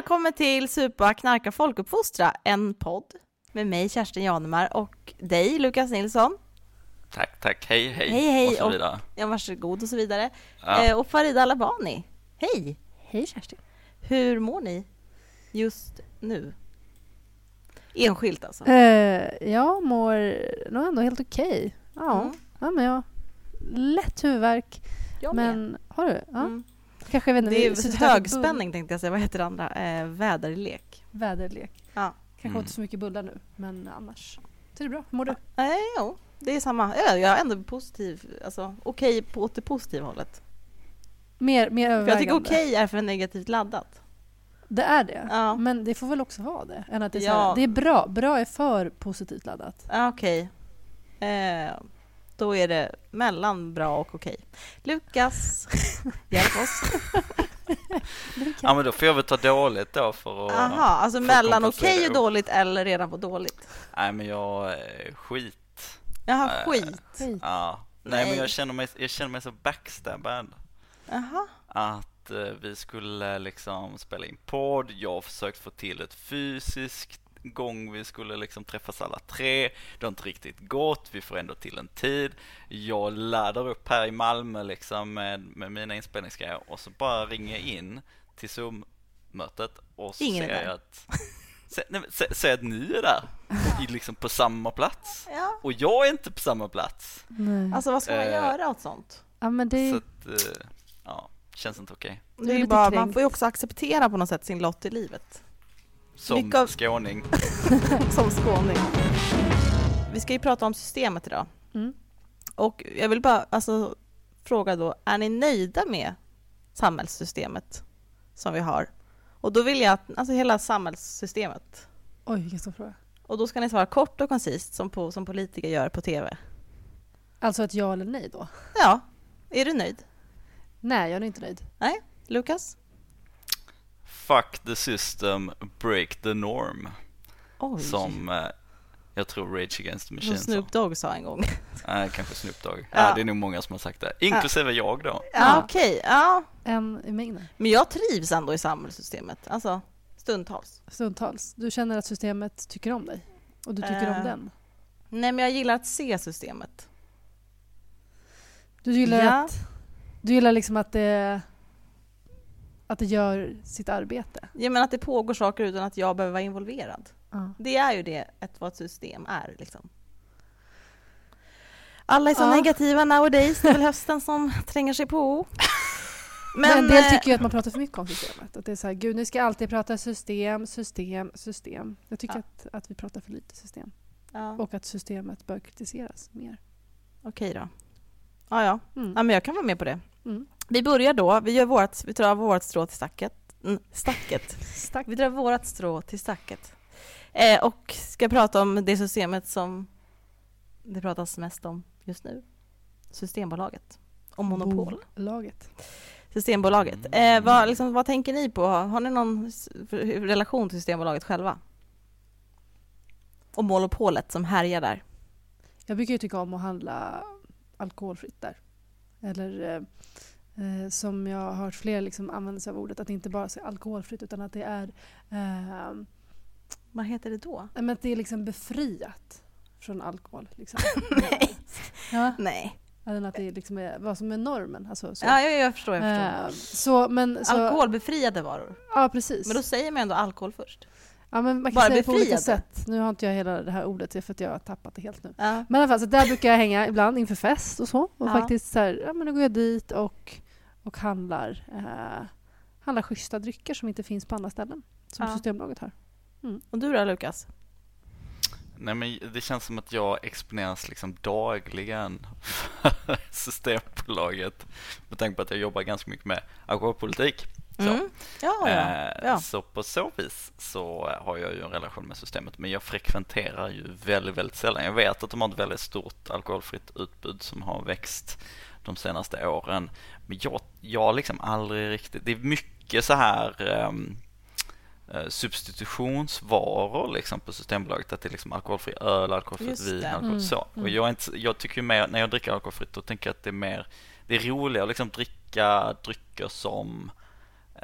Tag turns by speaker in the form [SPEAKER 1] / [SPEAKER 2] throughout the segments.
[SPEAKER 1] Välkommen till Supa knarka folkuppfostra, en podd med mig Kerstin Janemar och dig Lukas Nilsson.
[SPEAKER 2] Tack, tack, hej, hej,
[SPEAKER 1] Hej, hej,
[SPEAKER 2] och så
[SPEAKER 1] och-
[SPEAKER 2] vidare.
[SPEAKER 1] Ja, varsågod och så vidare.
[SPEAKER 2] Ja.
[SPEAKER 1] Eh, och Farida Alabani. Hej!
[SPEAKER 3] Hej Kerstin.
[SPEAKER 1] Hur mår ni just nu? Enskilt alltså.
[SPEAKER 3] Uh, jag mår nog ändå helt okej. Ja.
[SPEAKER 1] Mm.
[SPEAKER 3] ja, men jag lätt huvudvärk.
[SPEAKER 1] Jag med.
[SPEAKER 3] Men har du? Ja.
[SPEAKER 1] Mm.
[SPEAKER 3] Kanske vet inte.
[SPEAKER 1] Det är
[SPEAKER 3] äter
[SPEAKER 1] högspänning tänkte jag säga. Vad heter det andra? Eh, väderlek.
[SPEAKER 3] Väderlek.
[SPEAKER 1] Ja.
[SPEAKER 3] Kanske
[SPEAKER 2] Mm.
[SPEAKER 3] inte så mycket bullar nu, men annars. Så är det bra. Hur mår du?
[SPEAKER 1] Nej, jo, det är samma. Ja, Jag är ändå positiv. Alltså okej på åt det positiva hållet.
[SPEAKER 3] Mer, mer
[SPEAKER 1] För jag tycker
[SPEAKER 3] övervägande.
[SPEAKER 1] okej är för negativt laddat.
[SPEAKER 3] Det är det.
[SPEAKER 1] Ja.
[SPEAKER 3] Men det får väl också vara det. Än att det, är så
[SPEAKER 1] Ja.
[SPEAKER 3] här, det är bra. Bra är för positivt laddat.
[SPEAKER 1] Ja, Okej. Eh, då är det mellan bra och okej. Lukas, hjälp oss.
[SPEAKER 2] Ja, men då får jag väl ta dåligt då för att...
[SPEAKER 1] Aha, alltså mellan okej och dåligt eller redan på dåligt?
[SPEAKER 2] Nej, men jag... eh, Skit.
[SPEAKER 1] Jaha,
[SPEAKER 2] Eh,
[SPEAKER 1] skit.
[SPEAKER 3] Skit.
[SPEAKER 2] Ja. Nej,
[SPEAKER 1] Nej.
[SPEAKER 2] men jag känner mig, jag känner mig så backstabbad.
[SPEAKER 1] Jaha.
[SPEAKER 2] Att eh, vi skulle liksom spela in podd. Jag har försökt få till ett fysiskt gång vi skulle liksom träffas alla tre. Det har inte riktigt gått. Vi får ändå till en tid. Jag laddar upp här i Malmö liksom med, med mina inspelningsgrejer och så bara ringer jag in till Zoom-mötet och så
[SPEAKER 1] Ingen
[SPEAKER 2] ser jag att se, nej, att ni är där, i, liksom på samma plats.
[SPEAKER 1] Ja.
[SPEAKER 2] Och jag är inte på samma plats.
[SPEAKER 3] Nej.
[SPEAKER 1] Alltså vad ska man
[SPEAKER 2] Eh.
[SPEAKER 1] göra åt sånt?
[SPEAKER 3] ja, men det,
[SPEAKER 2] Så att, eh, ja, känns inte okej.
[SPEAKER 3] Är
[SPEAKER 1] Det är bara, man får ju också acceptera på något sätt sin lott i livet.
[SPEAKER 2] Som
[SPEAKER 1] av-
[SPEAKER 2] skåning.
[SPEAKER 1] Som skåning. Vi ska ju prata om systemet idag.
[SPEAKER 3] Mm.
[SPEAKER 1] Och jag vill bara alltså, fråga då, är ni nöjda med samhällssystemet som vi har? Och då vill jag att, alltså hela samhällssystemet.
[SPEAKER 3] Oj, vilken stor fråga.
[SPEAKER 1] Och då ska ni svara kort och koncist som, på, som politiker gör på TV.
[SPEAKER 3] Alltså ett ja eller nej då?
[SPEAKER 1] Ja, är du nöjd?
[SPEAKER 3] Nej, jag är inte nöjd.
[SPEAKER 1] Lukas?
[SPEAKER 2] Fuck the system, break the norm.
[SPEAKER 1] Oj,
[SPEAKER 2] Som eh, jag tror Rage Against the
[SPEAKER 1] som
[SPEAKER 2] Machine sa.
[SPEAKER 1] Snoop Dogg sa en gång.
[SPEAKER 2] Nej, kanske Snoop Dogg.
[SPEAKER 1] Ja.
[SPEAKER 2] Ja. det är nog många som har sagt det. Inklusive jag då.
[SPEAKER 1] Ja, okej. Ja.
[SPEAKER 3] En i mängden.
[SPEAKER 1] Men jag trivs ändå i samhällssystemet. Alltså, stundtals.
[SPEAKER 3] Stundtals. Du känner att systemet tycker om dig? Och du tycker
[SPEAKER 1] Eh.
[SPEAKER 3] om den?
[SPEAKER 1] Nej, men jag gillar att se systemet.
[SPEAKER 3] Du gillar,
[SPEAKER 1] Ja.
[SPEAKER 3] att, du gillar liksom att det, att det gör sitt arbete?
[SPEAKER 1] Jag menar att det pågår saker utan att jag behöver vara involverad.
[SPEAKER 3] Ja.
[SPEAKER 1] Det är ju det ett, vad ett system är. Liksom. Alla är så
[SPEAKER 3] Ja.
[SPEAKER 1] negativa nowadays. Det är väl hösten som tränger sig på.
[SPEAKER 3] Men, en del
[SPEAKER 1] eh,
[SPEAKER 3] tycker ju att man pratar för mycket om systemet. Att det är så här, gud nu ska alltid prata system, system, system. Jag tycker
[SPEAKER 1] Ja.
[SPEAKER 3] att, att vi pratar för lite system.
[SPEAKER 1] Ja,
[SPEAKER 3] Och att systemet bör kritiseras mer.
[SPEAKER 1] Okej då. Ja, ja.
[SPEAKER 3] Mm.
[SPEAKER 1] ja, men jag kan vara med på det.
[SPEAKER 3] Mm.
[SPEAKER 1] Vi börjar då. Vi, gör vårt, vi drar vårt strå till stacket. Stacket.
[SPEAKER 3] Stack.
[SPEAKER 1] Vi drar vårt strå till stacket. Eh, och ska prata om det systemet som det pratas mest om just nu. Systembolaget. Och monopol.
[SPEAKER 3] Laget.
[SPEAKER 1] Systembolaget. Eh, vad, liksom, vad tänker ni på? Har ni någon relation till Systembolaget själva? Och monopolet som härjar där.
[SPEAKER 3] Jag brukar ju tycka om att handla alkoholfritt där. Eller eh, som jag har hört fler liksom använda sig av ordet, att det inte bara är alkoholfritt utan att det är eh,
[SPEAKER 1] Vad heter det då?
[SPEAKER 3] Men att det är liksom befriat från alkohol. Liksom.
[SPEAKER 1] Nej.
[SPEAKER 3] Ja,
[SPEAKER 1] Nej.
[SPEAKER 3] än att det liksom är vad som är normen. Alltså, så.
[SPEAKER 1] Ja, jag, jag förstår. Jag förstår.
[SPEAKER 3] Eh, så, men, så,
[SPEAKER 1] Alkoholbefriade varor.
[SPEAKER 3] Ja, precis.
[SPEAKER 1] Men då säger man ändå alkohol först.
[SPEAKER 3] ja, men man kan
[SPEAKER 1] bara
[SPEAKER 3] säga det på olika
[SPEAKER 1] befriade.
[SPEAKER 3] sätt. Nu har inte jag hela det här ordet för att jag har tappat det helt nu.
[SPEAKER 1] Ja.
[SPEAKER 3] Men i alla fall, så där brukar jag hänga ibland inför fest och så. Och
[SPEAKER 1] Ja.
[SPEAKER 3] faktiskt så här, ja men då går jag dit och, och handlar, eh, handlar schyssta drycker som inte finns på andra ställen. Som
[SPEAKER 1] Ja.
[SPEAKER 3] Systembolaget har.
[SPEAKER 1] Och du då Lukas?
[SPEAKER 2] Nej, men det känns som att jag exponeras liksom dagligen för Systembolaget. Med tanke på att jag jobbar ganska mycket med alkoholpolitik. Så.
[SPEAKER 1] Mm. Ja, ja.
[SPEAKER 2] Eh,
[SPEAKER 1] ja.
[SPEAKER 2] Så på så vis så har jag ju en relation med systemet men jag frekventerar ju väldigt, väldigt sällan. Jag vet att de har ett väldigt stort alkoholfritt utbud som har växt de senaste åren. Men jag, jag liksom aldrig riktigt, det är mycket så här eh, substitutionsvaror liksom på Systembolaget. Att det är liksom alkoholfri öl, alkoholfritt vin, alkohol
[SPEAKER 3] Mm,
[SPEAKER 2] så. Och
[SPEAKER 3] mm.
[SPEAKER 2] jag, inte, jag tycker ju mer, när jag dricker alkoholfritt då tänker jag att det är mer, det är roligare att liksom dricka drycker som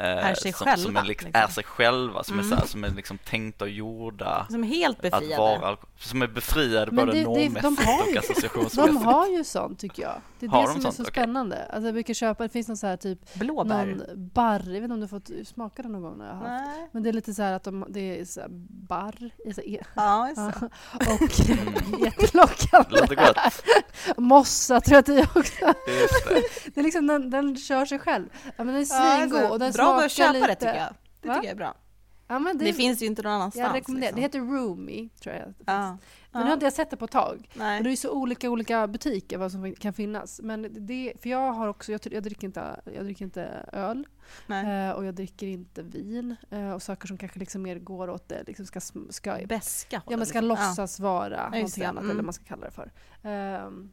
[SPEAKER 2] är
[SPEAKER 1] sig
[SPEAKER 2] som,
[SPEAKER 1] själva,
[SPEAKER 2] som är, liksom,
[SPEAKER 1] liksom.
[SPEAKER 2] är sig själva, som
[SPEAKER 1] Mm.
[SPEAKER 2] är, så här, som är liksom tänkta och gjorda
[SPEAKER 1] Som är helt
[SPEAKER 2] att
[SPEAKER 1] befriade.
[SPEAKER 2] vara, som är befriade
[SPEAKER 3] Men
[SPEAKER 2] både
[SPEAKER 3] det- de
[SPEAKER 2] normmässigt
[SPEAKER 3] har ju-
[SPEAKER 2] och associationsmässigt.
[SPEAKER 3] De har ju sånt tycker jag. Det är
[SPEAKER 2] Har
[SPEAKER 3] det
[SPEAKER 2] de
[SPEAKER 3] som är
[SPEAKER 2] sånt?
[SPEAKER 3] så
[SPEAKER 2] Okej.
[SPEAKER 3] spännande. Alltså jag brukar köpa, det finns någon så här typ
[SPEAKER 1] Blåbär.
[SPEAKER 3] någon barr, jag vet inte om du fått smaka det någon gång när jag har haft.
[SPEAKER 1] Nej.
[SPEAKER 3] Men det är lite så här att de, det är så här barr, så e-
[SPEAKER 1] Ja,
[SPEAKER 3] ja.
[SPEAKER 1] det.
[SPEAKER 3] och
[SPEAKER 2] Mm.
[SPEAKER 3] jättelockande.
[SPEAKER 2] Det låter gott.
[SPEAKER 3] Mossa tror jag att det är också.
[SPEAKER 2] Just det.
[SPEAKER 3] Det är liksom, den, den kör sig själv. Ja, men den är
[SPEAKER 1] Ja,
[SPEAKER 3] svingod
[SPEAKER 1] alltså,
[SPEAKER 3] och den
[SPEAKER 1] bra att köpa
[SPEAKER 3] lite.
[SPEAKER 1] det tycker jag. Det
[SPEAKER 3] Va?
[SPEAKER 1] tycker jag är bra.
[SPEAKER 3] Ja,
[SPEAKER 1] Det,
[SPEAKER 3] det,
[SPEAKER 1] finns ju inte någon annanstans.
[SPEAKER 3] jag rekommenderar. Det
[SPEAKER 1] liksom.
[SPEAKER 3] heter Roomy, tror jag.
[SPEAKER 1] Ja.
[SPEAKER 3] Men nu har inte jag sett det på ett tag.
[SPEAKER 1] Nej.
[SPEAKER 3] Och det är så olika olika butiker vad som kan finnas. Men det, för jag har också, jag, jag, dricker, inte, jag dricker inte öl
[SPEAKER 1] Nej.
[SPEAKER 3] eh, och jag dricker inte vin eh, och saker som kanske liksom mer går åt det, liksom ska, ska,
[SPEAKER 1] Beska
[SPEAKER 3] ja, men ska
[SPEAKER 1] liksom.
[SPEAKER 3] låtsas vara
[SPEAKER 1] Ja,
[SPEAKER 3] någonting
[SPEAKER 1] det.
[SPEAKER 3] annat
[SPEAKER 1] Mm.
[SPEAKER 3] eller vad man ska kalla det för. Ehm,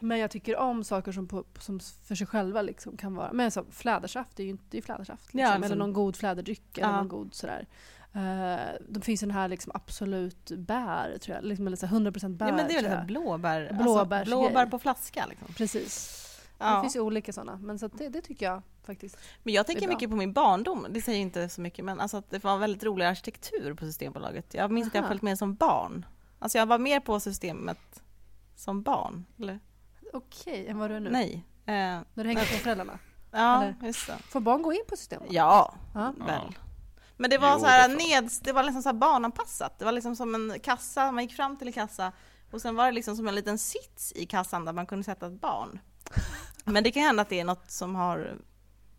[SPEAKER 3] men jag tycker om saker som, på, som för sig själva liksom kan vara, men så, flädersaft det är ju inte, det flädersaft. Liksom,
[SPEAKER 1] Ja,
[SPEAKER 3] eller
[SPEAKER 1] liksom-
[SPEAKER 3] någon god fläderdryck eller någon god sådär. Uh, de finns den här liksom absolut bär, tror jag. Liksom, eller så här 100% bär.
[SPEAKER 1] Ja, men det är väl blåbär,
[SPEAKER 3] Blåbärsgrej.
[SPEAKER 1] alltså, blåbär på flaska liksom.
[SPEAKER 3] Precis. Det
[SPEAKER 1] Ja.
[SPEAKER 3] finns ju olika sådana. Men så det, det tycker jag faktiskt.
[SPEAKER 1] Men jag
[SPEAKER 3] Det
[SPEAKER 1] tänker mycket på min barndom, det säger inte så mycket men alltså att det var väldigt rolig arkitektur på Systembolaget. Jag minns att jag
[SPEAKER 3] Aha.
[SPEAKER 1] följt med som barn. Alltså jag var mer på systemet som barn. Eller?
[SPEAKER 3] Okej, än vad du är nu?
[SPEAKER 1] Nej. Eh,
[SPEAKER 3] När du hänger med föräldrarna?
[SPEAKER 1] ja,
[SPEAKER 3] Eller?
[SPEAKER 1] just det.
[SPEAKER 3] Får barn gå in på systemet?
[SPEAKER 1] Ja,
[SPEAKER 3] Ja.
[SPEAKER 1] väl. Men det var
[SPEAKER 2] Jo,
[SPEAKER 1] så här
[SPEAKER 2] det
[SPEAKER 1] ned, det var liksom så här barnanpassat. Det var liksom som en kassa, man gick fram till en kassa och sen var det liksom som en liten sits i kassan där man kunde sätta ett barn. Men det kan hända att det är något som har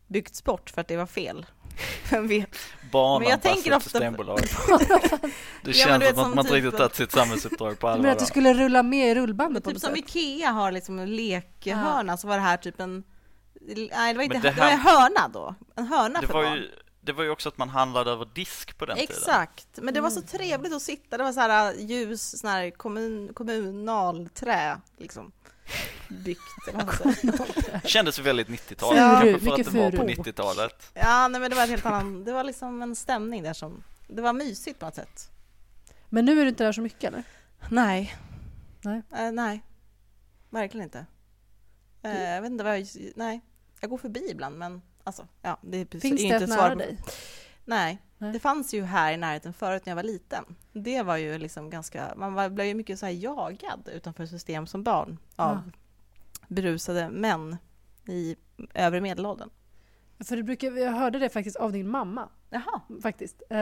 [SPEAKER 1] byggts bort för att det var fel. Vem vet? Men jag tänker
[SPEAKER 2] Barnanpassat
[SPEAKER 1] ofta-
[SPEAKER 2] Systembolaget. Det
[SPEAKER 1] Ja,
[SPEAKER 2] känns
[SPEAKER 1] men du vet,
[SPEAKER 2] som att
[SPEAKER 1] som
[SPEAKER 2] man inte
[SPEAKER 1] typ-
[SPEAKER 2] riktigt tagit sitt samhällsuppdrag på allvar.
[SPEAKER 3] att du skulle rulla med i rullbandet på
[SPEAKER 1] Typ
[SPEAKER 3] något
[SPEAKER 1] som
[SPEAKER 3] sätt?
[SPEAKER 1] Ikea har liksom en lekhörna så var det här typ en Nej det var inte
[SPEAKER 2] Men det
[SPEAKER 1] det, var
[SPEAKER 2] här-
[SPEAKER 1] en hörna då. En hörna
[SPEAKER 2] Det
[SPEAKER 1] för
[SPEAKER 2] var
[SPEAKER 1] barn.
[SPEAKER 2] ju det var ju också att man handlade över disk på den tiden.
[SPEAKER 1] Exakt, men det var så
[SPEAKER 3] Mm.
[SPEAKER 1] trevligt att sitta. Det var så här äh, ljus, sån här kommun, kommunalträ liksom. Byggt eller vad man säger.
[SPEAKER 2] Kändes väldigt 90-tal,
[SPEAKER 3] Furu,
[SPEAKER 2] kanske för att det var på
[SPEAKER 3] furu.
[SPEAKER 2] 90-talet.
[SPEAKER 1] Ja, nej, men det var en helt annan, det var liksom en stämning där som, det var mysigt på något sätt.
[SPEAKER 3] Men nu är du inte där så mycket eller?
[SPEAKER 1] Nej.
[SPEAKER 3] Nej.
[SPEAKER 1] Eh, nej, verkligen inte. Eh, jag vet inte vad jag, nej. Jag går förbi ibland men alltså, ja, det är,
[SPEAKER 3] Finns
[SPEAKER 1] är
[SPEAKER 3] det
[SPEAKER 1] inte
[SPEAKER 3] ett
[SPEAKER 1] svar
[SPEAKER 3] nära
[SPEAKER 1] på-
[SPEAKER 3] dig?
[SPEAKER 1] Nej.
[SPEAKER 3] Nej.
[SPEAKER 1] det fanns ju här i närheten förut när jag var liten. Det var ju liksom ganska, man var, blev ju mycket så här jagad utanför system som barn av
[SPEAKER 3] Ja.
[SPEAKER 1] Berusade män i övre medelåldern.
[SPEAKER 3] För det brukar, jag hörde det faktiskt av din mamma.
[SPEAKER 1] Jaha.
[SPEAKER 3] Faktiskt. Eh,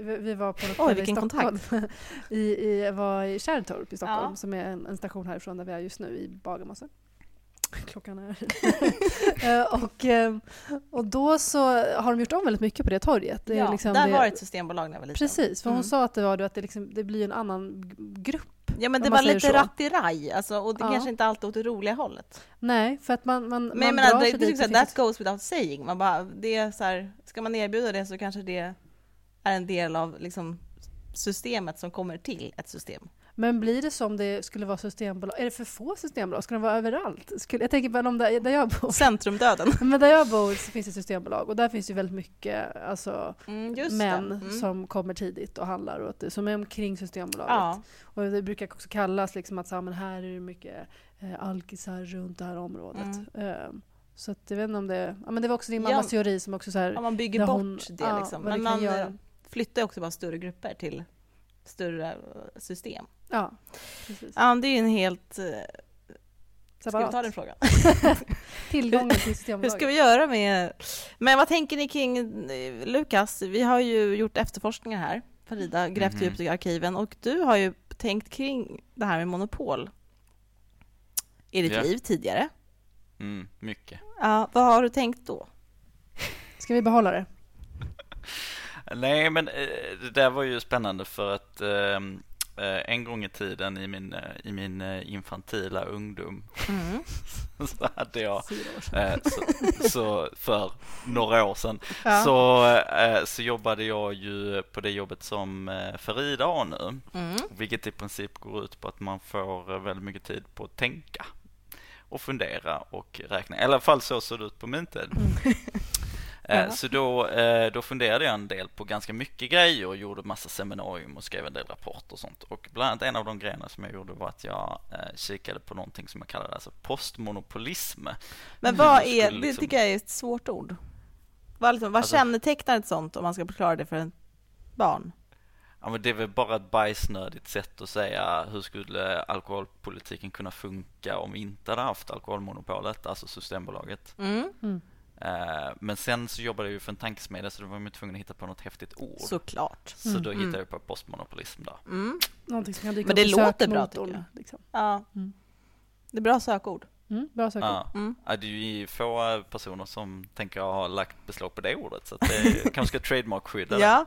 [SPEAKER 3] vi, vi var på något
[SPEAKER 1] Oj,
[SPEAKER 3] ställe i
[SPEAKER 1] vilken
[SPEAKER 3] Stockholm. I, i, jag var i Kärrtorp i Stockholm
[SPEAKER 1] Ja.
[SPEAKER 3] som är en, en station härifrån där vi är just nu i Bagarmossen. Klockan är... Eh, och, eh, och då så har de gjort om väldigt mycket på det torget. Det
[SPEAKER 1] ja,
[SPEAKER 3] liksom
[SPEAKER 1] där
[SPEAKER 3] det,
[SPEAKER 1] var ett systembolag när jag var liten.
[SPEAKER 3] Precis, för hon
[SPEAKER 1] Mm.
[SPEAKER 3] sa att det var att det, liksom, det blir en annan grupp.
[SPEAKER 1] Ja men det var lite rattiraj, alltså, och det
[SPEAKER 3] Ja.
[SPEAKER 1] kanske inte alltid åt det roliga hållet.
[SPEAKER 3] Nej, för att man, man,
[SPEAKER 1] Men
[SPEAKER 3] man
[SPEAKER 1] menar,
[SPEAKER 3] drar
[SPEAKER 1] det,
[SPEAKER 3] sig
[SPEAKER 1] det,
[SPEAKER 3] dit.
[SPEAKER 1] det,
[SPEAKER 3] Det
[SPEAKER 1] that goes without saying. Man bara, det är så här, ska man erbjuda det så kanske det är en del av liksom, systemet som kommer till ett system.
[SPEAKER 3] Men blir det som det skulle vara systembolag? Är det för få systembolag? Ska de vara överallt? Skulle, jag tänker bara om där, där jag bor.
[SPEAKER 1] Centrumdöden.
[SPEAKER 3] Men där jag bor så finns det systembolag och där finns ju väldigt mycket alltså,
[SPEAKER 1] Mm,
[SPEAKER 3] män.
[SPEAKER 1] Mm.
[SPEAKER 3] som kommer tidigt och handlar och att det, som är omkring Systembolaget.
[SPEAKER 1] Ja,
[SPEAKER 3] Och det brukar också kallas liksom att så, här, men här är det mycket eh, alkisar runt det här området. Eh, så att jag vet inte om det... Ja, men det var också din
[SPEAKER 1] Ja.
[SPEAKER 3] mammas teori som också så här...
[SPEAKER 1] ja, man bygger bort
[SPEAKER 3] hon-
[SPEAKER 1] det
[SPEAKER 3] ja,
[SPEAKER 1] liksom.
[SPEAKER 3] det
[SPEAKER 1] Men man
[SPEAKER 3] göra.
[SPEAKER 1] eh, flyttar också bara större grupper till större system.
[SPEAKER 3] Ja, precis.
[SPEAKER 1] Ja, det är ju en helt... eh, Ska vi
[SPEAKER 3] Separat.
[SPEAKER 1] ta den frågan?
[SPEAKER 3] Tillgången till
[SPEAKER 1] Hur
[SPEAKER 3] Systembolaget.
[SPEAKER 1] ska vi göra med... Men vad tänker ni kring eh, Lukas? Vi har ju gjort efterforskningar här. Farida grävt
[SPEAKER 2] Mhm.
[SPEAKER 1] djupt i arkiven och du har ju tänkt kring det här med monopol i ditt
[SPEAKER 2] Ja.
[SPEAKER 1] liv tidigare.
[SPEAKER 2] Mm, mycket.
[SPEAKER 1] Ja, vad har du tänkt då?
[SPEAKER 3] Ska vi behålla det?
[SPEAKER 2] Nej, men eh, det där var ju spännande för att ehm, eh, en gång i tiden i min, eh, i min infantila ungdom
[SPEAKER 1] Mm.
[SPEAKER 2] så hade jag så, så för några år sedan
[SPEAKER 1] Ja.
[SPEAKER 2] så, så jobbade jag ju på det jobbet som Farida har nu.
[SPEAKER 1] Mm.
[SPEAKER 2] Vilket i princip går ut på att man får väldigt mycket tid på att tänka och fundera och räkna. I alla fall så såg det ut på min tid. Eh,
[SPEAKER 1] Ja.
[SPEAKER 2] Så då, eh, då funderade jag en del på ganska mycket grejer och gjorde massa seminarium och skrev en del rapporter och sånt. Och bland annat en av de grejerna som jag gjorde var att jag eh, kikade på någonting som jag kallade alltså postmonopolism.
[SPEAKER 1] Men vad är... Det
[SPEAKER 2] liksom-
[SPEAKER 1] tycker jag är ett svårt ord. Vad, liksom, vad
[SPEAKER 2] Alltså-
[SPEAKER 1] kännetecknar ett sånt om man ska förklara det för ett barn?
[SPEAKER 2] Ja, men det är väl bara ett bajsnödigt sätt att säga hur skulle alkoholpolitiken kunna funka om vi inte hade haft alkoholmonopolet, alltså Systembolaget.
[SPEAKER 1] Mm.
[SPEAKER 3] Mm.
[SPEAKER 2] Eh, Men sen så jobbade jag ju för en tankesmedja så då var man tvungen att hitta på något häftigt ord.
[SPEAKER 1] Såklart.
[SPEAKER 2] Så då
[SPEAKER 1] Mm.
[SPEAKER 2] hittade jag på postmonopolism då.
[SPEAKER 1] Mm.
[SPEAKER 3] Någonting som kan dyka
[SPEAKER 1] Men det låter bra, tycker
[SPEAKER 3] Liksom.
[SPEAKER 1] Ja.
[SPEAKER 3] Mm.
[SPEAKER 1] Det är bra sökord.
[SPEAKER 3] Mm, bra sökord.
[SPEAKER 2] Ja.
[SPEAKER 1] Mm.
[SPEAKER 2] Ja, det är ju få personer som tänker ha lagt beslag på det ordet så att det kanske ska trademark-skydda det.
[SPEAKER 1] Ja.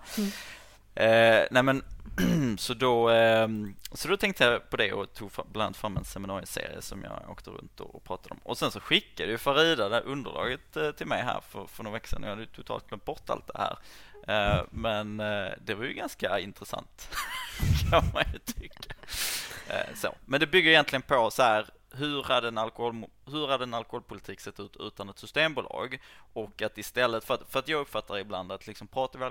[SPEAKER 2] Eh, nej men så då, ehm, så då tänkte jag på det och tog bland annat fram en seminarieserie som jag åkte runt och, pratade om. Och sen så skickade ju Farida det underlaget eh, till mig här för, för några veckor sedan. Jag hade ju totalt glömt bort allt det här. Eh, men eh, det var ju ganska intressant kan man ju tycka. Så. Men det bygger egentligen på så här hur hade, en alkohol, hur hade en alkoholpolitik sett ut utan ett systembolag? Och att istället, för att, för att jag uppfattar ibland att liksom pratar vi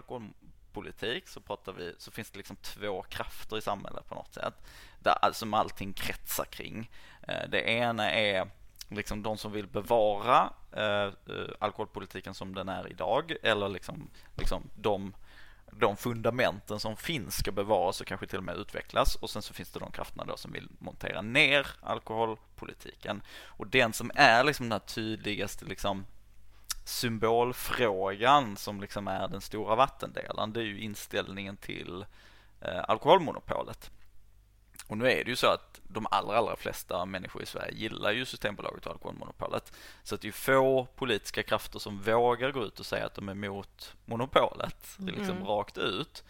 [SPEAKER 2] politik så pratar vi, så finns det liksom två krafter i samhället på något sätt. Där, eh, som allting kretsar kring. Eh, det ena är liksom de som vill bevara eh, eh, alkoholpolitiken som den är idag eller liksom, liksom de de fundamenten som finns ska bevaras och kanske till och med utvecklas och sen så finns det de krafterna då som vill montera ner alkoholpolitiken och den som är liksom den här tydligaste liksom symbolfrågan som liksom är den stora vattendelaren det är ju inställningen till eh, alkoholmonopolet. Och nu är det ju så att de allra, allra flesta människor i Sverige gillar ju Systembolaget och alkoholmonopolet. Så att det är få politiska krafter som vågar gå ut och säga att de är emot monopolet, liksom
[SPEAKER 1] Mm.
[SPEAKER 2] rakt ut.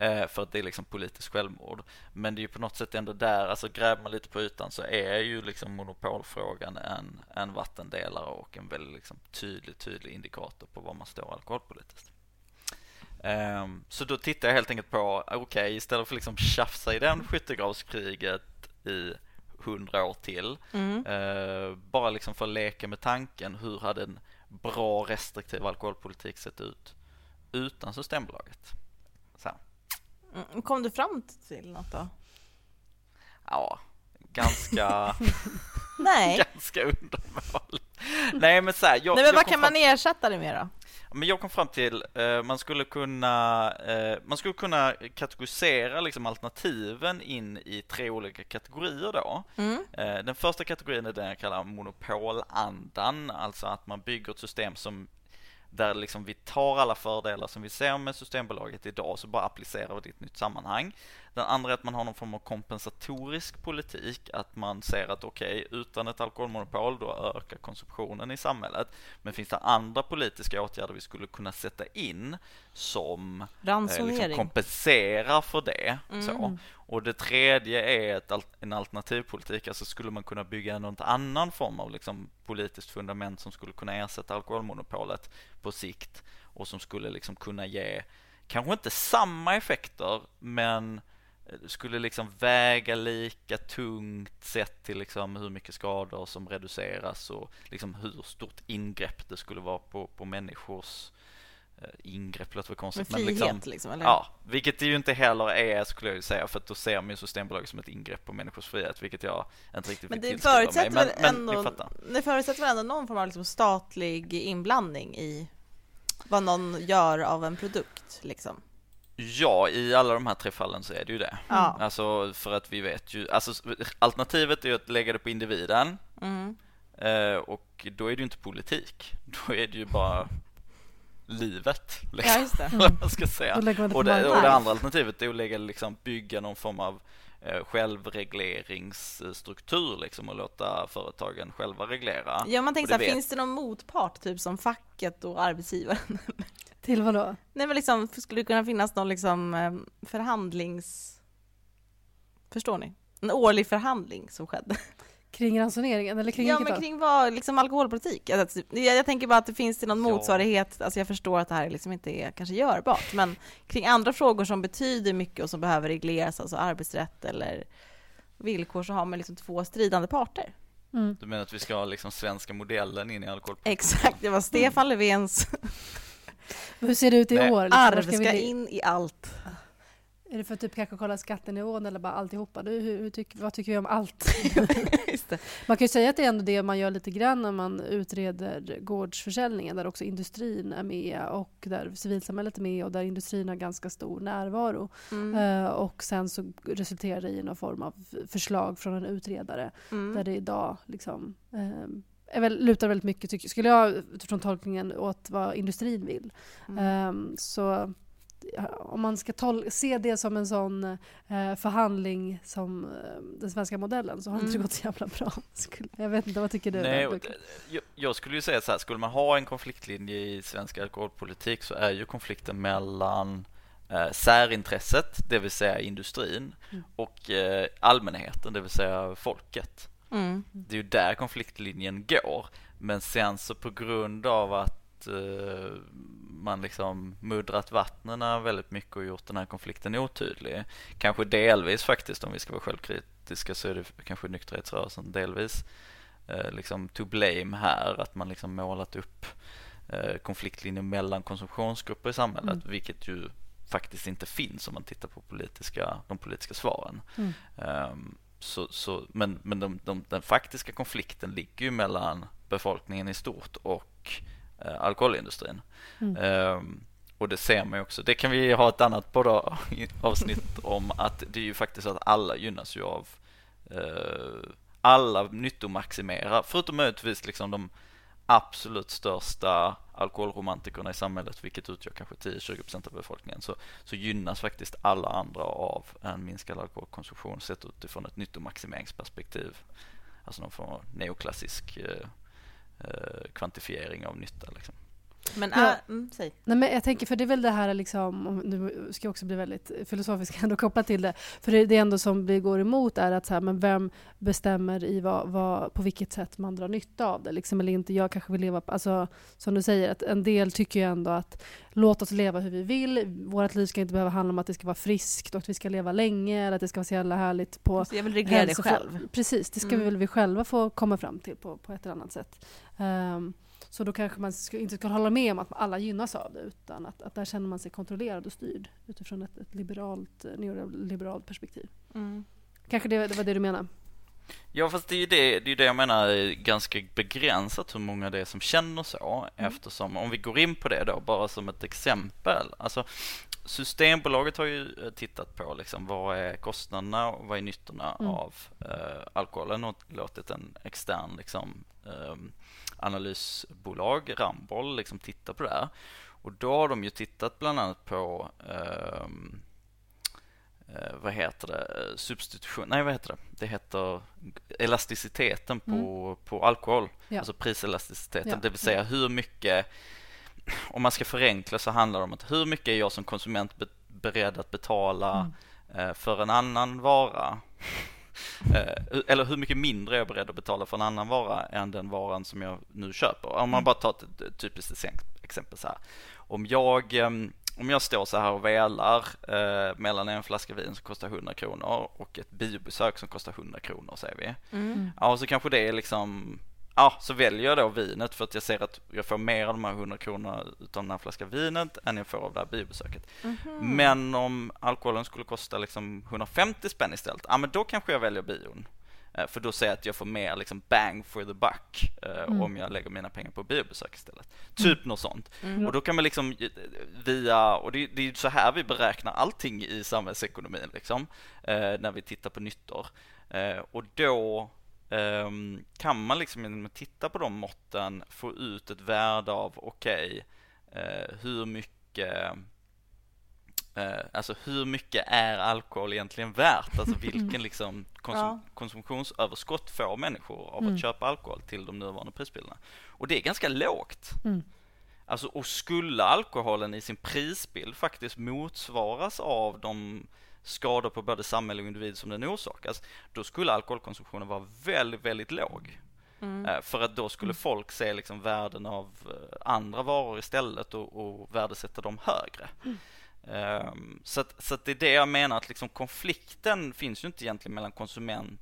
[SPEAKER 2] Eh, för att det är liksom politiskt självmord. Men det är ju på något sätt ändå där, alltså gräver man lite på ytan så är ju liksom monopolfrågan en, en vattendelare och en väldigt liksom tydlig, tydlig indikator på var man står alkoholpolitiskt. Ehm, Så då tittar jag helt enkelt på, okej, istället för liksom tjafsa i den skyttegravskriget i hundra år till,
[SPEAKER 1] Mm.
[SPEAKER 2] eh, bara liksom för att leka med tanken, hur hade en bra restriktiv alkoholpolitik sett ut utan Systembolaget?
[SPEAKER 1] Mm. Kom du fram till något då?
[SPEAKER 2] ja, ganska,
[SPEAKER 1] Nej.
[SPEAKER 2] ganska undermåligt. Nej men så här, jag,
[SPEAKER 1] Nej men vad kan man ersätta det med då?
[SPEAKER 2] Men jag kom fram till eh, man skulle kunna eh, man skulle kunna kategorisera liksom alternativen in i tre olika kategorier då.
[SPEAKER 1] Mm.
[SPEAKER 2] Eh, den första kategorin är den jag kallar monopolandan, alltså att man bygger ett system som där liksom vi tar alla fördelar som vi ser med Systembolaget idag så bara applicerar vi det i ett nytt sammanhang. Den andra är att man har någon form av kompensatorisk politik, att man ser att okej, utan ett alkoholmonopol då ökar konsumtionen i samhället. Men finns det andra politiska åtgärder vi skulle kunna sätta in som eh, liksom kompenserar för det?
[SPEAKER 1] Mm.
[SPEAKER 2] Så. Och det tredje är ett, en alternativpolitik, alltså skulle man kunna bygga något annan form av liksom politiskt fundament som skulle kunna ersätta alkoholmonopolet på sikt och som skulle liksom kunna ge, kanske inte samma effekter, men eh, skulle liksom väga lika tungt sett till liksom hur mycket skador som reduceras och liksom hur stort ingrepp det skulle vara på, på människors eh, ingrepp, låter väl konstigt,
[SPEAKER 1] frihet
[SPEAKER 2] liksom,
[SPEAKER 1] liksom, eller?
[SPEAKER 2] Ja, vilket det ju inte heller är skulle jag ju säga för att då ser man ju Systembolaget som ett ingrepp på människors frihet vilket jag inte riktigt
[SPEAKER 1] Men
[SPEAKER 2] vill tillskriva mig.
[SPEAKER 1] förutsätter
[SPEAKER 2] Men, men ni
[SPEAKER 1] ändå,
[SPEAKER 2] fattar.
[SPEAKER 1] det förutsätter väl ändå någon form av liksom statlig inblandning i vad någon gör av en produkt liksom?
[SPEAKER 2] Ja, i alla de här tre fallen så är det ju det.
[SPEAKER 1] Ja.
[SPEAKER 2] Alltså för att vi vet ju, alltså alternativet är ju att lägga det på individen
[SPEAKER 1] Mm.
[SPEAKER 2] eh, och då är det ju inte politik. Då är det ju bara livet.
[SPEAKER 1] Ja,
[SPEAKER 2] Liksom,
[SPEAKER 1] just det.
[SPEAKER 2] vad man ska säga. Och det, och det andra alternativet är att lägga, liksom, bygga någon form av eh, självregleringsstruktur liksom, och låta företagen själva reglera.
[SPEAKER 1] Ja, man tänker så här,
[SPEAKER 2] vet-
[SPEAKER 1] finns det någon motpart, typ som facket och arbetsgivaren?
[SPEAKER 3] Till vad då?
[SPEAKER 1] Nej, men liksom, skulle det kunna finnas någon liksom eh, förhandlings... Förstår ni? En årlig förhandling som skedde.
[SPEAKER 3] Kring ransoneringen eller kring
[SPEAKER 1] ja, men kring vad, liksom alkoholpolitik. Alltså, jag, jag tänker bara att det finns det någon
[SPEAKER 2] Ja.
[SPEAKER 1] motsvarighet, alltså jag förstår att det här liksom inte är kanske görbart, men kring andra frågor som betyder mycket och som behöver regleras, alltså arbetsrätt eller villkor, så har man liksom två stridande parter.
[SPEAKER 3] Mm.
[SPEAKER 2] Du menar att vi ska ha liksom svenska modellen in i alkoholpolitiken?
[SPEAKER 1] Exakt, det var Stefan Löfvens
[SPEAKER 3] Hur ser det ut i
[SPEAKER 2] Nej,
[SPEAKER 3] år? Liksom,
[SPEAKER 1] arv
[SPEAKER 3] ska vi
[SPEAKER 1] ska
[SPEAKER 3] li-
[SPEAKER 1] in i allt.
[SPEAKER 3] Är det för att typ kanske kolla skattenivån eller bara alltihopa? Du, hur, hur tyck, vad tycker vi om allt? man kan ju säga att det är ändå det man gör lite grann när man utreder gårdsförsäljningen där också industrin är med och där civilsamhället är med och där industrin har ganska stor närvaro. Mm. Uh, och sen så resulterar det i någon form av förslag från en utredare mm. där det idag liksom uh, är väl, lutar väldigt mycket, tycker, skulle jag utifrån tolkningen, åt vad industrin vill. Mm. Um, så om man ska se det som en sån eh, förhandling som eh, den svenska modellen så har mm. inte det gått så jävla bra. Jag vet inte, vad tycker du?
[SPEAKER 2] Nej, jag, jag, skulle ju säga så här, skulle man ha en konfliktlinje i svensk alkoholpolitik så är ju konflikten mellan eh, särintresset, det vill säga industrin, mm. och eh, allmänheten, det vill säga folket. Mm. Det är ju där konfliktlinjen går. Men sen så på grund av att eh, man liksom muddrat vattnen väldigt mycket och gjort den här konflikten otydlig. Kanske delvis faktiskt, om vi ska vara självkritiska, så är det kanske nykterhetsrörelsen delvis eh, liksom to blame här, att man liksom målat upp eh, konfliktlinjer mellan konsumtionsgrupper i samhället, mm. vilket ju faktiskt inte finns om man tittar på politiska, de politiska svaren. Mm. Um, så, så, men men de, de, den faktiska konflikten ligger ju mellan befolkningen i stort och eh, alkoholindustrin. Mm. Um, och det ser man ju också. Det kan vi ha ett annat bara avsnitt om att det är ju faktiskt så att alla gynnas ju av uh, alla nyttomaximerar, förutom möjligtvis liksom de absolut största alkoholromantikerna i samhället, vilket utgör kanske 10-20% av befolkningen, så, så gynnas faktiskt alla andra av en minskad alkoholkonsumtion sett utifrån ett nyttomaximeringsperspektiv. Alltså någon form av neoklassisk eh, eh, Eh, kvantifiering av nytta. Liksom.
[SPEAKER 1] Men, ja. äh, mm, säg.
[SPEAKER 3] Nej, men jag tänker, för det är väl det här, liksom, nu ska jag också bli väldigt filosofisk ändå kopplat till det, för det, det ändå som vi går emot är att så här, men vem bestämmer i vad, vad, på vilket sätt man drar nytta av det? Liksom, eller inte, jag kanske vill leva, alltså, som du säger, att en del tycker ju ändå att låt oss leva hur vi vill, vårt liv ska inte behöva handla om att det ska vara friskt och att vi ska leva länge eller att det ska vara så jävla härligt på
[SPEAKER 1] Jag vill reglera det själv.
[SPEAKER 3] Precis, det ska mm. vi väl vi själva få komma fram till på, på ett eller annat sätt. Um, så då kanske man inte ska hålla med om att alla gynnas av det utan att, att där känner man sig kontrollerad och styrd utifrån ett, ett liberalt, eh, neoliberalt perspektiv. Mm. Kanske det, det var det du menade?
[SPEAKER 2] Ja fast det är ju det, det, är det jag menar är ganska begränsat hur många det är som känner så mm. eftersom om vi går in på det då bara som ett exempel. Alltså Systembolaget har ju eh, tittat på liksom, vad är kostnaderna och vad är nyttorna mm. av eh, alkoholen och låtit en extern liksom, eh, analysbolag, Ramboll, liksom titta på det här. Och då har de ju tittat bland annat på ehm, eh, vad heter det, substitution, nej vad heter det, det heter elasticiteten på, mm. på alkohol, ja. alltså priselasticiteten, ja. det vill säga hur mycket, om man ska förenkla så handlar det om att hur mycket är jag som konsument beredd att betala mm. eh, för en annan vara eller hur mycket mindre är jag beredd att betala för en annan vara än den varan som jag nu köper. Om man mm. bara tar ett typiskt exempel så här. Om jag, ehm, om jag står så här och velar eh, mellan en flaska vin som kostar 100 kronor och ett biobesök som kostar 100 kronor säger vi. Mm. Ja, så kanske det är liksom ja, så väljer jag då vinet för att jag ser att jag får mer av de här 100 kronorna utav den här flaskan vinet än jag får av det här biobesöket. Mm -hmm. Men om alkoholen skulle kosta liksom 150 spänn istället, ja men då kanske jag väljer bion. Eh, för då ser jag att jag får mer liksom bang for the buck eh, mm. om jag lägger mina pengar på biobesök istället. Typ mm. något sånt. Mm. Och då kan man liksom eh, via, och det, det är så här vi beräknar allting i samhällsekonomin liksom, när vi tittar på nyttor. Och då Ehm, kan man liksom genom att titta på de måtten få ut ett värde av okej, okay, eh, hur mycket eh, Alltså hur mycket är alkohol egentligen värt? Alltså vilken liksom konsum ja. konsumtionsöverskott får människor av mm. att köpa alkohol till de nuvarande prisbilderna? Och det är ganska lågt. Mm. Alltså, och skulle alkoholen i sin prisbild faktiskt motsvaras av de skador på både samhälle och individ som den orsakas, då skulle alkoholkonsumtionen vara väldigt, väldigt låg. Mm. Eh, för att då skulle mm. folk se liksom värden av eh, andra varor istället och, och värdesätta dem högre. Mm. Um, så, att, så att det är det jag menar att liksom konflikten finns ju inte egentligen mellan konsument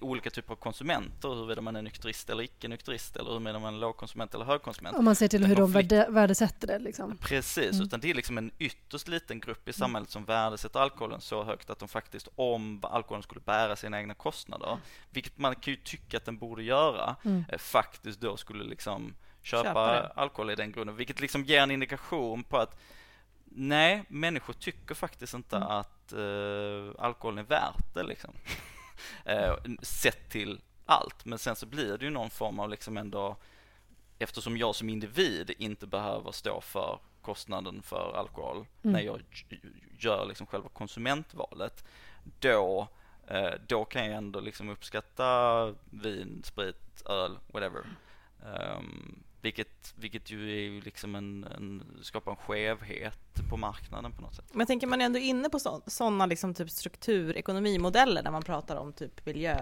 [SPEAKER 2] olika typer av konsumenter, huruvida man är nykterist eller icke-nykterist eller huruvida man är lågkonsument eller högkonsument.
[SPEAKER 3] Om man ser till hur de
[SPEAKER 2] konflikt.
[SPEAKER 3] värdesätter det. Liksom.
[SPEAKER 2] Precis,
[SPEAKER 3] Mm.
[SPEAKER 2] utan det är liksom en ytterst liten grupp i samhället som värdesätter alkoholen så högt att de faktiskt, om alkoholen skulle bära sina egna kostnader, vilket man kan ju tycka att den borde göra,
[SPEAKER 3] Mm.
[SPEAKER 2] eh, faktiskt då skulle liksom köpa,
[SPEAKER 1] Köpa
[SPEAKER 2] alkohol i den grunden, vilket liksom ger en indikation på att nej, människor tycker faktiskt inte
[SPEAKER 3] Mm.
[SPEAKER 2] att eh, alkoholen är värt det liksom. eh, sett till allt, men sen så blir det ju någon form av liksom ändå eftersom jag som individ inte behöver stå för kostnaden för alkohol
[SPEAKER 3] Mm.
[SPEAKER 2] när jag gör liksom själva konsumentvalet, då, eh, då kan jag ändå liksom uppskatta vin, sprit, öl, whatever. Um, vilket, vilket ju är ju liksom en, en, skapar en skevhet på marknaden på något sätt.
[SPEAKER 1] Men tänker man ändå inne på sådana liksom typ strukturekonomimodeller där man pratar om typ miljö,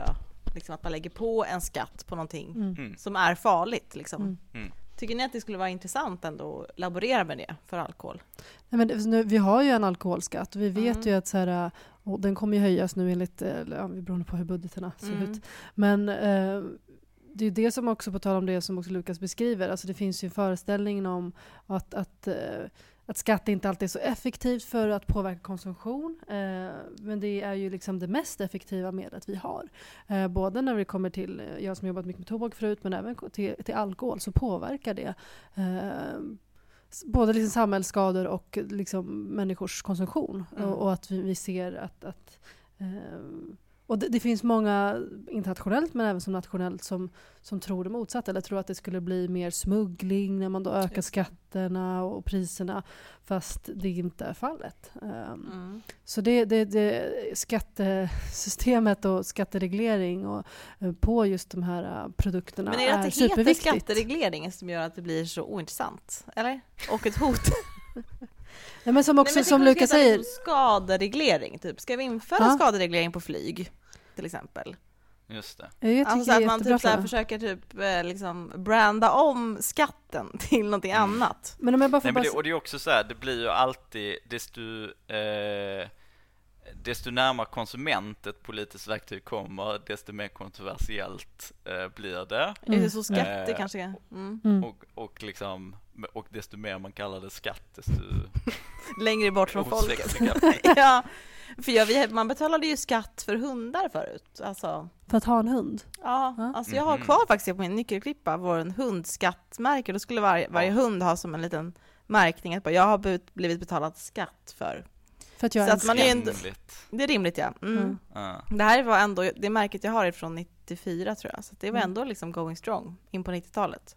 [SPEAKER 1] liksom att man lägger på en skatt på någonting
[SPEAKER 3] Mm.
[SPEAKER 2] Mm.
[SPEAKER 1] som är farligt liksom.
[SPEAKER 3] Mm.
[SPEAKER 2] Mm.
[SPEAKER 1] Tycker ni att det skulle vara intressant ändå att laborera med det för alkohol?
[SPEAKER 3] Nej, men det- nu, vi har ju en alkoholskatt och vi vet
[SPEAKER 1] Mm.
[SPEAKER 3] ju att så här, och den kommer ju höjas nu enligt, eh, eller, ja, beroende på hur budgeterna ser
[SPEAKER 1] Mm.
[SPEAKER 3] ut. Men eh, det är det som också, på tal om det som också Lukas beskriver, alltså det finns ju en föreställning om att, att, eh, att skatt inte alltid är så effektivt för att påverka konsumtion. Eh, men det är ju liksom det mest effektiva medlet vi har. Eh, både när det kommer till, jag som jobbat mycket med tobak förut, men även till, till alkohol så påverkar det både liksom samhällsskador och liksom människors konsumtion.
[SPEAKER 1] Mm.
[SPEAKER 3] Och, och att vi, vi ser att, att eh, och det, det finns många internationellt men även som nationellt som, som tror det motsatta eller tror att det skulle bli mer smuggling när man då ökar
[SPEAKER 1] det.
[SPEAKER 3] skatterna och priserna fast det inte är fallet. Um,
[SPEAKER 1] Mm.
[SPEAKER 3] så det, det, det, skattesystemet och skattereglering och, eh, på just de här eh, produkterna
[SPEAKER 1] Men är det att det heter
[SPEAKER 3] superviktigt.
[SPEAKER 1] skattereglering som gör att det blir så ointressant? Eller? Och ett hot?
[SPEAKER 3] Nej, men som också
[SPEAKER 1] Nej, men
[SPEAKER 3] som Lukas säger,
[SPEAKER 1] Liksom skadereglering, typ. Ska vi införa
[SPEAKER 3] Ja.
[SPEAKER 1] skadereglering på flyg? Till exempel.
[SPEAKER 2] Just det.
[SPEAKER 3] jag tycker
[SPEAKER 1] Alltså att man typ så här försöker typ eh, liksom branda om skatten till någonting annat.
[SPEAKER 3] Men om jag bara får
[SPEAKER 2] Nej,
[SPEAKER 3] bara...
[SPEAKER 2] men det, och det är också så här, det blir ju alltid desto, eh, desto närmare konsument ett politiskt verktyg kommer, desto mer kontroversiellt eh, blir det.
[SPEAKER 3] Mm.
[SPEAKER 1] Är det så skatt det
[SPEAKER 2] Eh,
[SPEAKER 1] kanske är? Mm.
[SPEAKER 3] Mm.
[SPEAKER 2] Och, och, liksom, och desto mer man kallar det skatt, desto
[SPEAKER 1] Längre bort från folket. ja, för jag, man betalade ju skatt för hundar förut. Alltså,
[SPEAKER 3] För att ha en hund?
[SPEAKER 1] ja,
[SPEAKER 3] Ja.
[SPEAKER 1] alltså jag har
[SPEAKER 2] Mhm.
[SPEAKER 1] kvar faktiskt på min nyckelklippa vår hundskattmärke. Då skulle varje, varje hund ha som en liten märkning att jag har blivit- betalad skatt för.
[SPEAKER 3] För att jag
[SPEAKER 1] Så
[SPEAKER 3] är
[SPEAKER 1] att man är ju ändå-
[SPEAKER 2] Rimligt.
[SPEAKER 1] Det är rimligt ja. Mm.
[SPEAKER 3] Mm.
[SPEAKER 2] Ja.
[SPEAKER 1] Det här var ändå, det märket jag har är från 94 tror jag, så det var
[SPEAKER 3] Mm.
[SPEAKER 1] ändå liksom going strong in på 90-talet.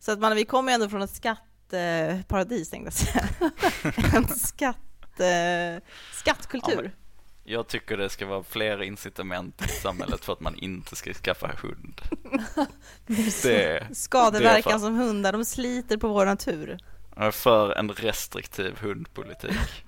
[SPEAKER 1] Så att man, vi kommer ju ändå från ett skatteparadis tänkte jag säga. en skatt, eh, skattkultur.
[SPEAKER 2] Ja, Jag tycker det ska vara fler incitament i samhället för att man inte ska skaffa hund. Det
[SPEAKER 1] Skadeverkan
[SPEAKER 2] är
[SPEAKER 1] som hundar, de sliter på vår natur.
[SPEAKER 2] är för en restriktiv hundpolitik.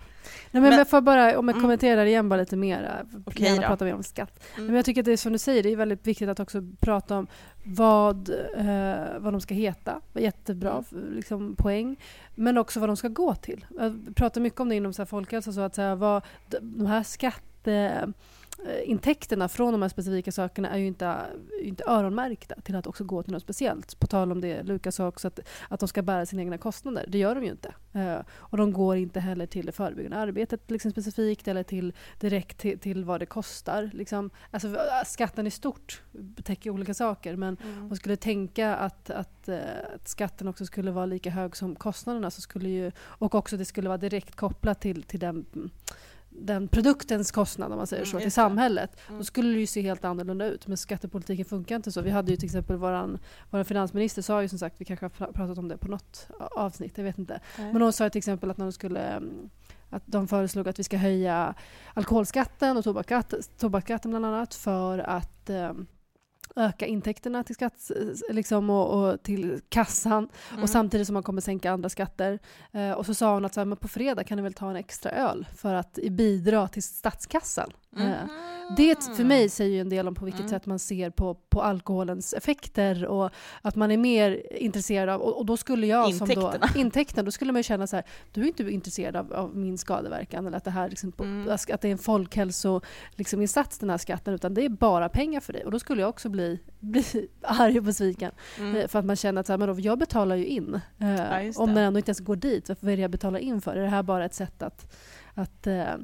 [SPEAKER 3] Nej, men,
[SPEAKER 1] Men-
[SPEAKER 3] jag bara, om jag
[SPEAKER 1] Mm.
[SPEAKER 3] kommenterar igen bara lite mer.
[SPEAKER 1] Okej
[SPEAKER 3] gärna
[SPEAKER 1] då.
[SPEAKER 3] prata mer om skatt.
[SPEAKER 1] Mm.
[SPEAKER 3] Men jag tycker att det är som du säger, det är väldigt viktigt att också prata om vad, eh, vad de ska heta. Jättebra
[SPEAKER 1] Mm.
[SPEAKER 3] liksom, poäng. Men också vad de ska gå till. Jag pratar mycket om det inom så här, folkhälsa, så att så här, vad, de- här skatteintäkterna från de här specifika sakerna är ju inte, inte öronmärkta till att också gå till något speciellt. På tal om det Lukas sa också, att, att de ska bära sina egna kostnader. Det gör de ju inte. Eh, och de går inte heller till det förebyggande arbetet liksom specifikt eller till direkt till, till vad det kostar. Liksom. Alltså, skatten i stort täcker olika saker men
[SPEAKER 1] Mm.
[SPEAKER 3] man skulle tänka att, att, eh, att skatten också skulle vara lika hög som kostnaderna så skulle ju, och också det skulle vara direkt kopplat till, till den, den produktens kostnad om man säger
[SPEAKER 1] Mm,
[SPEAKER 3] så, till
[SPEAKER 1] just det.
[SPEAKER 3] samhället.
[SPEAKER 1] Mm.
[SPEAKER 3] Då skulle det ju se helt annorlunda ut. Men skattepolitiken funkar inte så. Vi hade ju till exempel våran, våran finansminister sa ju som sagt, vi kanske har pra- pratat om det på något avsnitt, jag vet inte.
[SPEAKER 1] Nej.
[SPEAKER 3] Men hon sa till exempel att när de skulle mm, att de föreslog att vi ska höja alkoholskatten och tobaksskatt, tobaksskatten bland annat för att eh, öka intäkterna till skatt, liksom, och, och till kassan
[SPEAKER 1] Mm.
[SPEAKER 3] och samtidigt som man kommer sänka andra skatter. Eh, och så sa hon att så här, men på fredag kan ni väl ta en extra öl för att bidra till statskassan. Mm. Det för mig säger ju en del om på vilket mm. sätt man ser på, på alkoholens effekter och att man är mer intresserad av, och, och då skulle jag
[SPEAKER 1] intäkterna.
[SPEAKER 3] som då, intäkterna, då skulle man ju känna så här, du är inte intresserad av, av min skadeverkan eller att det här liksom, mm. att det är en folkhälsoinsats liksom, den här skatten utan det är bara pengar för dig och då skulle jag också bli, bli arg och besviken mm. Eh, för att man känner att så här, men då, jag betalar ju in eh, ja, om den ändå inte ens går dit, vad är det jag betalar in för? Är det här bara ett sätt att, att eh,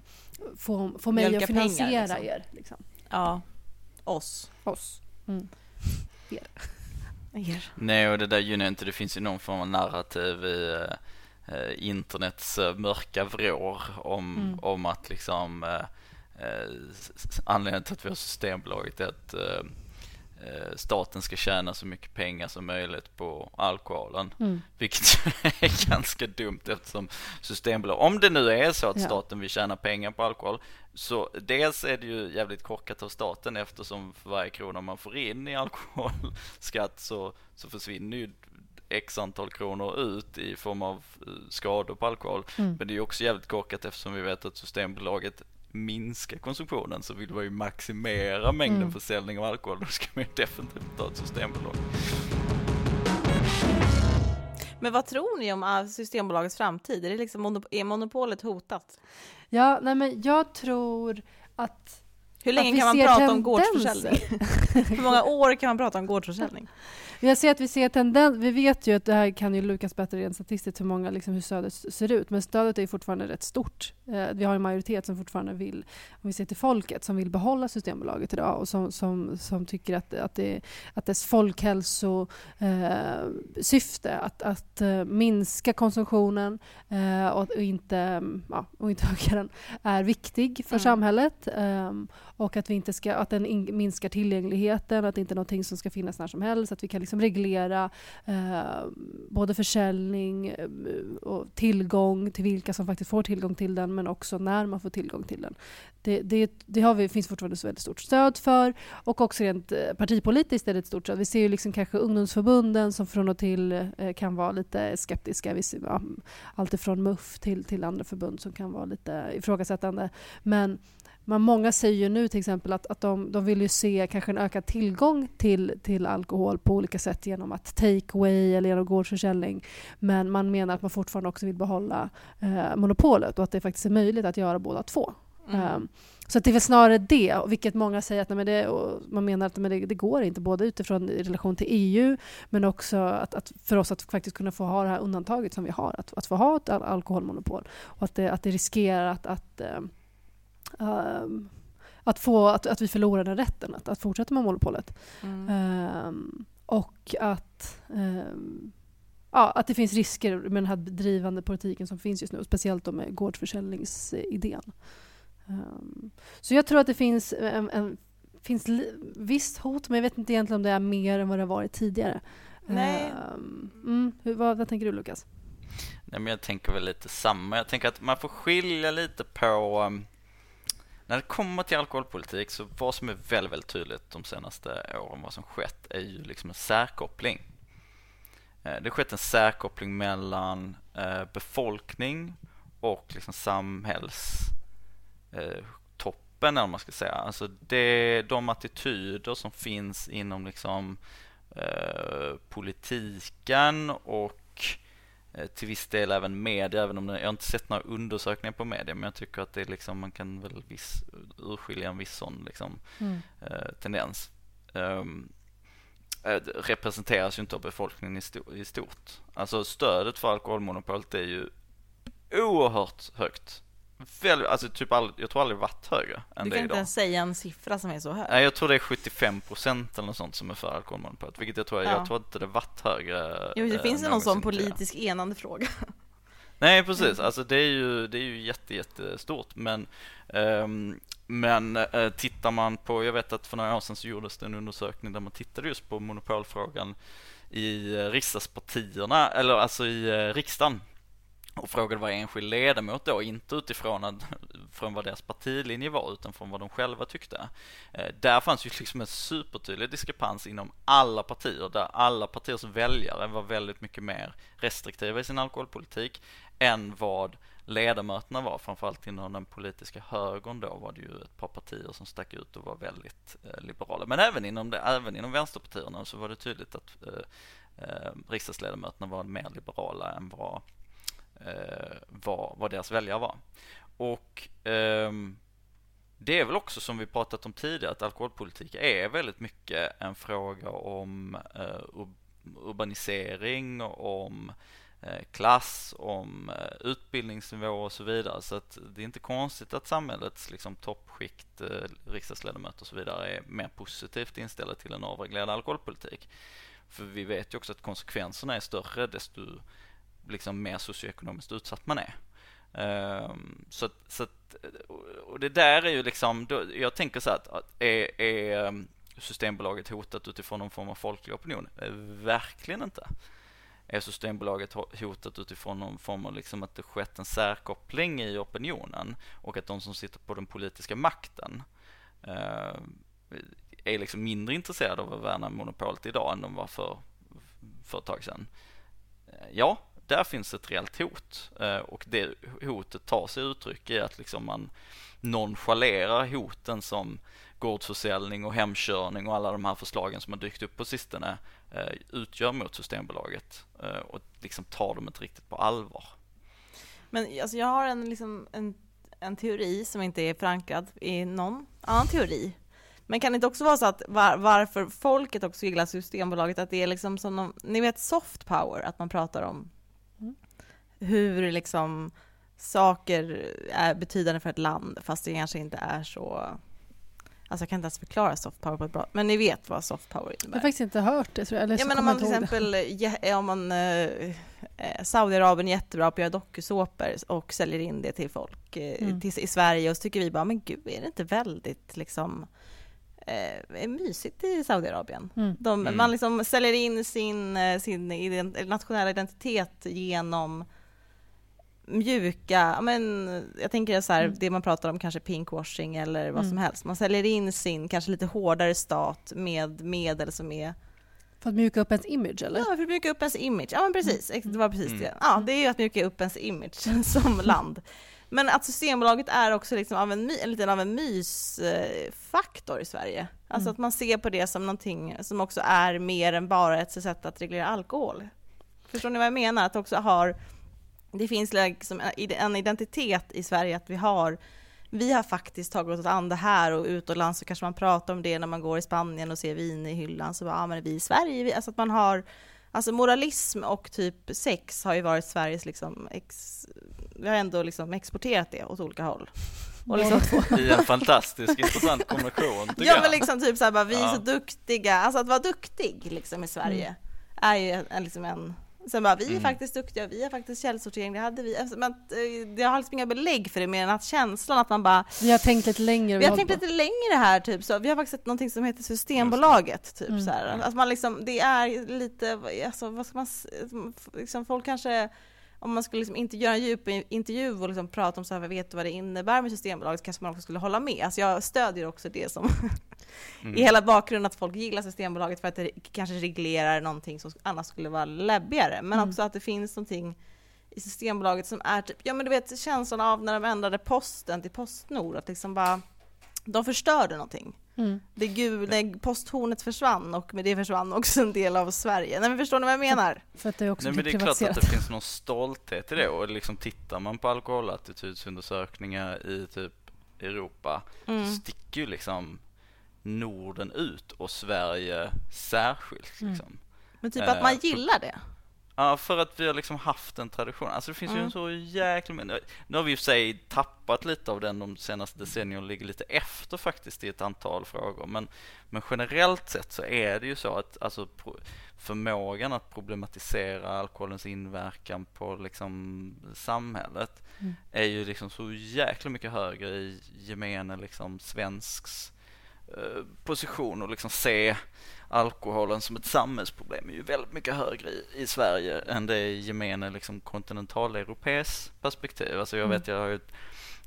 [SPEAKER 3] få, få mig Mjölka att finansiera pengar, liksom. er. Liksom.
[SPEAKER 1] Ja, oss.
[SPEAKER 3] Oss. Mm.
[SPEAKER 1] Er. er.
[SPEAKER 2] Nej, och det där gynnar inte. Det finns ju någon form av narrativ i eh, internets eh, mörka vrår om, mm. om att liksom eh, eh anledningen till att vi har Systembolaget är att eh, staten ska tjäna så mycket pengar som möjligt på alkoholen. Mm. Vilket är ganska dumt eftersom Systembolag, om det nu är så att staten vill tjäna pengar på alkohol, så dels är det ju jävligt korkat av staten eftersom för varje krona man får in i alkoholskatt så, så försvinner ju x antal kronor ut i form av eh, skador på alkohol. Mm. Men det är också jävligt korkat eftersom vi vet att Systembolaget minska konsumtionen så vill man ju maximera mängden mm. försäljning av alkohol. Då ska man ju definitivt ta ett systembolag.
[SPEAKER 1] Men vad tror ni om Systembolagets framtid? Är, det liksom, är monopolet hotat?
[SPEAKER 3] Ja, nej men jag tror att
[SPEAKER 1] hur länge kan man prata tendenser. om gårdsförsäljning? Hur många år kan man prata om gårdsförsäljning?
[SPEAKER 3] Jag ser att vi ser tendens, vi vet ju att det här kan ju Lukas bättre rent statistiskt hur många, liksom, hur stödet ser ut, men stödet är fortfarande rätt stort. Eh, vi har en majoritet som fortfarande vill, om vi ser till folket, som vill behålla Systembolaget idag och som, som, som tycker att, att, det, att dess folkhälsosyfte, eh, att, att uh, minska konsumtionen och, och, inte, ja, och inte öka den, är viktig för mm. samhället. Och att, vi inte ska, att den in, minskar tillgängligheten, att det inte är någonting som ska finnas när som helst, att vi kan liksom reglera eh, både försäljning eh, och tillgång till vilka som faktiskt får tillgång till den men också när man får tillgång till den. Det, det, det har vi, finns fortfarande så väldigt stort stöd för och också rent eh, partipolitiskt är det ett stort stöd. Vi ser ju liksom kanske ungdomsförbunden som från och till eh, kan vara lite skeptiska. Vi ser, ja, allt ifrån MUF till, till andra förbund som kan vara lite ifrågasättande. Men men många säger ju nu till exempel att, att de, de vill ju se kanske en ökad tillgång till, till alkohol på olika sätt genom att take away eller genom gårdsförsäljning. Men man menar att man fortfarande också vill behålla eh, monopolet och att det faktiskt är möjligt att göra båda två. Mm. Um, så det är väl snarare det, vilket många säger att nej, det, man menar att nej, det, det, går inte, både utifrån i relation till EU men också att, att, för oss att faktiskt kunna få ha det här undantaget som vi har, att, att få ha ett alkoholmonopol. Och att det, att det riskerar att, att um, um, att, få, att, att vi förlorar den rätten att, att fortsätta med monopolet. Mm. Um, och att, um, ja, att det finns risker med den här drivande politiken som finns just nu, speciellt då med gårdsförsäljningsidén. Um, så jag tror att det finns en, en finns visst hot, men jag vet inte egentligen om det är mer än vad det har varit tidigare.
[SPEAKER 1] Nej.
[SPEAKER 3] Mm, hur, vad, vad tänker du Lukas?
[SPEAKER 2] Nej, men jag tänker väl lite samma. Jag tänker att man får skilja lite på när det kommer till alkoholpolitik så vad som är väldigt, väldigt tydligt de senaste åren, vad som skett, är ju liksom en särkoppling. Eh, det har skett en särkoppling mellan eh, befolkning och liksom samhällstoppen, eh, eller man ska säga. Alltså det, de attityder som finns inom liksom politiken och till viss del även media, även om jag inte sett några undersökningar på media, men jag tycker att det är liksom, man kan väl viss, urskilja en viss sån liksom, mm. eh, tendens. Um, representeras ju inte av befolkningen i, stort. Alltså stödet för alkoholmonopolet är ju oerhört högt Väl, alltså typ all, jag tror aldrig varit högre än
[SPEAKER 1] Du
[SPEAKER 2] kan
[SPEAKER 1] inte ens säga en siffra som är så hög.
[SPEAKER 2] Nej, jag tror det är 75 procent eller något sånt som är för alkoholmonopolet, vilket jag tror, ja. jag tror inte det varit högre.
[SPEAKER 1] Jo, det äh, finns ju någon sån politisk enande fråga.
[SPEAKER 2] Nej, precis. Alltså det är ju, det är ju jätte, jättestort, men um, men uh, tittar man på, jag vet att för några år sedan så gjordes det en undersökning där man tittade just på monopolfrågan i uh, riksdagspartierna, eller alltså i uh, riksdagen och frågade varje enskild ledamot då, inte utifrån att från vad deras partilinje var utan från vad de själva tyckte. Eh, där fanns ju liksom en supertydlig diskrepans inom alla partier där alla partiers väljare var väldigt mycket mer restriktiva i sin alkoholpolitik än vad ledamöterna var, framförallt inom den politiska högern då var det ju ett par partier som stack ut och var väldigt eh, liberala. Men även inom, det, även inom vänsterpartierna så var det tydligt att eh, eh, riksdagsledamöterna var mer liberala än vad, Eh, vad, vad deras väljare var. Och eh, det är väl också som vi pratat om tidigare att alkoholpolitik är väldigt mycket en fråga om eh, urbanisering, om Eh, klass, om eh, utbildningsnivå och så vidare. Så att det är inte konstigt att samhällets liksom, toppskikt, eh, riksdagsledamöter och så vidare är mer positivt inställda till en avreglerad alkoholpolitik. För vi vet ju också att konsekvenserna är större desto liksom, mer socioekonomiskt utsatt man är. Ehm, så, så att, och det där är ju liksom, då, jag tänker så att, att är, är ehm, Systembolaget hotat utifrån någon form av folklig opinion? Eh, verkligen inte är Systembolaget hotat utifrån någon form av liksom att det skett en särkoppling i opinionen och att de som sitter på den politiska makten eh, är liksom mindre intresserade av att värna monopolet idag än de var för, för ett tag sedan. Eh, ja, där finns ett reellt hot eh, och det hotet tar sig uttryck i att liksom man nonchalerar hoten som gårdsförsäljning och hemkörning och alla de här förslagen som har dykt upp på sistone eh, utgör mot Systembolaget eh, och liksom tar dem inte riktigt på allvar.
[SPEAKER 1] Men alltså, jag har en, liksom, en, en teori som inte är förankrad i någon annan teori. Men kan det inte också vara så att var, varför folket också gillar Systembolaget, att det är liksom som, någon, ni vet soft power, att man pratar om hur liksom saker är betydande för ett land, fast det kanske inte är så Alltså jag kan inte ens förklara soft power på ett bra men ni vet vad soft power innebär.
[SPEAKER 3] Jag har faktiskt inte hört det tror jag. Eller
[SPEAKER 1] ja, men om man till exempel, ja, om man, eh, Saudiarabien är jättebra på att göra dokusåpor och säljer in det till folk eh, mm. till, i Sverige och så tycker vi bara, men gud, är det inte väldigt liksom eh, mysigt i Saudiarabien? Mm. De, mm. Man liksom säljer in sin, eh, sin ident nationella identitet genom mjuka, men jag tänker så här, mm. det man pratar om kanske pinkwashing eller vad mm. som helst. Man säljer in sin kanske lite hårdare stat med medel som är
[SPEAKER 3] för att mjuka upp ens image eller?
[SPEAKER 1] Ja, för att mjuka upp ens image. Ja men precis, mm. det var precis mm. det. Ja, det är ju att mjuka upp ens image som land. Men att Systembolaget är också liksom av en, en liten av en mysfaktor i Sverige. Alltså mm. att man ser på det som någonting som också är mer än bara ett sätt att reglera alkohol. Förstår ni vad jag menar? Att också har det finns liksom en identitet i Sverige att vi har vi har faktiskt tagit oss an det här och utomlands så kanske man pratar om det när man går i Spanien och ser vin i hyllan så bara, ja men vi i Sverige, alltså att man har Alltså moralism och typ sex har ju varit Sveriges liksom, ex, vi har ändå liksom exporterat det åt olika håll.
[SPEAKER 2] Och liksom, I en fantastisk intressant kombination
[SPEAKER 1] Ja men liksom typ såhär bara, vi är ja. så duktiga, alltså att vara duktig liksom i Sverige mm. är ju en, liksom en Sen bara, vi är mm. faktiskt duktiga, vi har faktiskt källsortering, det hade vi. Alltså, men, eh, jag har liksom inga belägg för det mer än att känslan att man bara...
[SPEAKER 3] Vi har tänkt lite längre.
[SPEAKER 1] Vi, vi har tänkt lite längre här, typ så. Vi har faktiskt sett någonting som heter Systembolaget, typ mm. så här. Alltså man liksom, det är lite, alltså vad ska man, liksom folk kanske om man skulle liksom inte göra en djup intervju och liksom prata om så här, vet du vad det innebär med Systembolaget, kanske man också skulle hålla med. Alltså jag stödjer också det som mm. i hela bakgrunden, att folk gillar Systembolaget för att det kanske reglerar någonting som annars skulle vara läbbigare. Men mm. också att det finns någonting i Systembolaget som är typ, ja men du vet känslan av när de ändrade posten till Postnord, att liksom bara, de förstörde någonting. Mm. Det gul, posthornet försvann och med det försvann också en del av Sverige. Nej men förstår ni vad jag menar?
[SPEAKER 3] För att det är också
[SPEAKER 2] Nej, men det är klart att det finns någon stolthet i det och liksom tittar man på alkoholattitudsundersökningar i typ Europa mm. så sticker ju liksom Norden ut och Sverige särskilt. Mm. Liksom.
[SPEAKER 1] Men typ att man eh, gillar det?
[SPEAKER 2] Ja, för att vi har liksom haft en tradition. Alltså det finns mm. ju en så jäkla... Nu har vi ju sig tappat lite av den de senaste decennierna och ligger lite efter faktiskt i ett antal frågor. Men, men generellt sett så är det ju så att alltså, förmågan att problematisera alkoholens inverkan på liksom samhället mm. är ju liksom så jäkla mycket högre i gemene liksom svensks eh, position och liksom se alkoholen som ett samhällsproblem är ju väldigt mycket högre i, i Sverige än det i gemene liksom kontinentaleuropeiskt perspektiv. Alltså jag mm. vet, jag har ju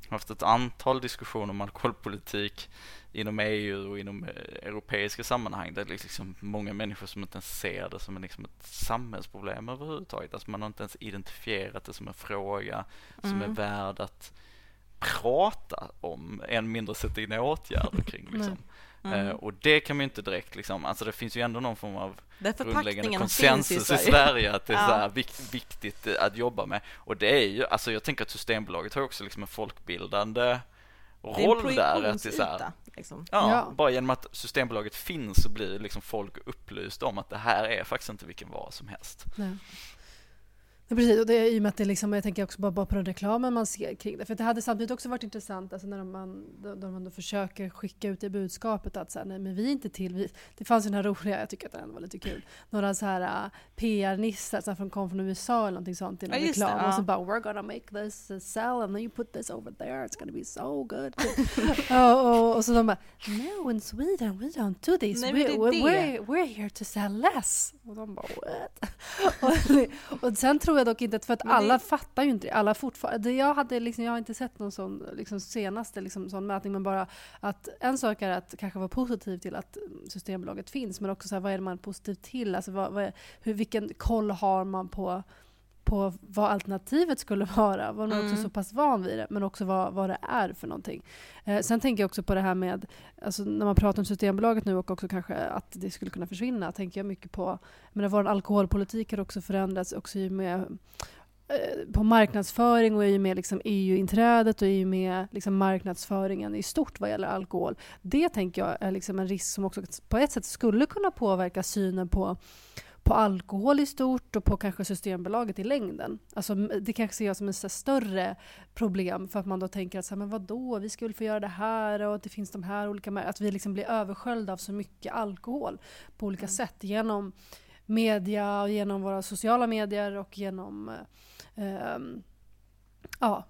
[SPEAKER 2] haft ett antal diskussioner om alkoholpolitik inom EU och inom eh, europeiska sammanhang där det är liksom många människor som inte ens ser det som liksom ett samhällsproblem överhuvudtaget. Alltså man har inte ens identifierat det som en fråga mm. som är värd att prata om, än mindre sätta in åtgärder kring. Liksom. Mm. Uh, och det kan man ju inte direkt liksom, alltså det finns ju ändå någon form av grundläggande konsensus i Sverige. i Sverige, att det är ja. så här vikt, viktigt att jobba med. Och det är ju, alltså jag tänker att Systembolaget har också liksom en folkbildande roll där. Att det är så här, liksom. ja, ja, bara genom att Systembolaget finns så blir liksom folk upplysta om att det här är faktiskt inte vilken vara som helst. Nej.
[SPEAKER 3] Ja, precis, och det är i och med att det liksom, jag tänker också bara, bara på den reklamen man ser kring det. För det hade samtidigt också varit intressant alltså när man, då man då försöker skicka ut det budskapet att så här, nej men vi är inte till. Vi, det fanns ju den här roliga, jag tycker att den var lite kul, några så här uh, PR-nissar som kom från USA eller någonting sånt i en ja, reklam. Det, ja. Och så bara “We're gonna make this sell and then you put this over there, it's gonna be so good”. och, och, och, så de bara “No, in Sweden we don't do this, nej, we, we're, we're, we're here to sell less”. Och de bara “What?” och, och sen tror jag dock inte, för att men alla det... fattar ju inte. Alla fortfarande, jag, hade liksom, jag har inte sett någon sån liksom, senaste liksom, sån mätning, men bara att en sak är att kanske vara positiv till att Systembolaget finns, men också så här, vad är det man är positiv till? Alltså, vad, vad är, hur, vilken koll har man på på vad alternativet skulle vara. Var man mm. också så pass van vid det, men också vad, vad det är för någonting. Eh, sen tänker jag också på det här med, alltså när man pratar om Systembolaget nu och också kanske att det skulle kunna försvinna, tänker jag mycket på, men vår alkoholpolitik har också förändrats också i med eh, på marknadsföring och i och med liksom EU-inträdet och i och med liksom marknadsföringen i stort vad gäller alkohol. Det tänker jag är liksom en risk som också på ett sätt skulle kunna påverka synen på på alkohol i stort och på kanske Systembolaget i längden. Alltså, det kanske ser jag som ett större problem för att man då tänker att så här, men vadå, vi ska väl få göra det här och att det finns de här olika... Att vi liksom blir översköljda av så mycket alkohol på olika mm. sätt genom media och genom våra sociala medier och genom eh, ja,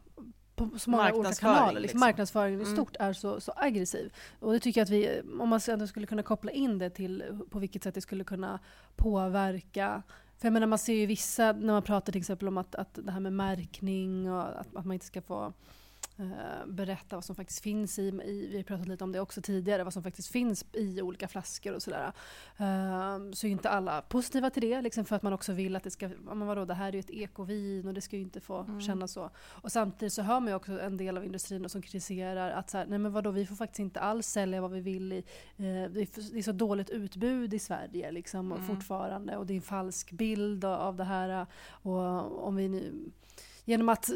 [SPEAKER 3] på så många olika kanaler. Liksom. liksom. Marknadsföringen mm. i stort är så, så aggressiv. Och det tycker jag att vi, om man ändå skulle kunna koppla in det till på vilket sätt det skulle kunna påverka för jag menar man ser ju vissa, när man pratar till exempel om att, att det här med märkning och att, att man inte ska få berätta vad som faktiskt finns i, i, vi har pratat lite om det också tidigare, vad som faktiskt finns i olika flaskor och sådär. Uh, så är inte alla positiva till det, liksom för att man också vill att det ska, men vadå, det här är ju ett ekovin och det ska ju inte få mm. kännas så. Och samtidigt så hör man ju också en del av industrin som kritiserar att så här, nej men vadå, vi får faktiskt inte alls sälja vad vi vill i, uh, det, är, så dåligt utbud i Sverige liksom, mm. fortfarande och det är en falsk bild av det här. Och om vi nu genom att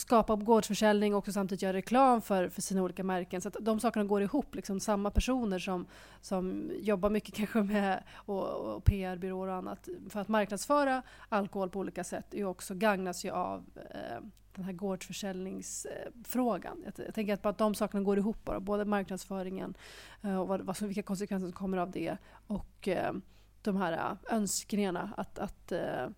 [SPEAKER 3] skapa gårdsförsäljning och samtidigt göra reklam för, för sina olika märken. Så att de sakerna går ihop. Liksom, samma personer som, som jobbar mycket kanske med och, och PR-byråer och annat för att marknadsföra alkohol på olika sätt är också gagnas ju av eh, den här gårdsförsäljningsfrågan. Jag, jag tänker att, bara att de sakerna går ihop bara. Både marknadsföringen eh, och vad, vad som, vilka konsekvenser som kommer av det och eh, de här eh, önskningarna att, att eh,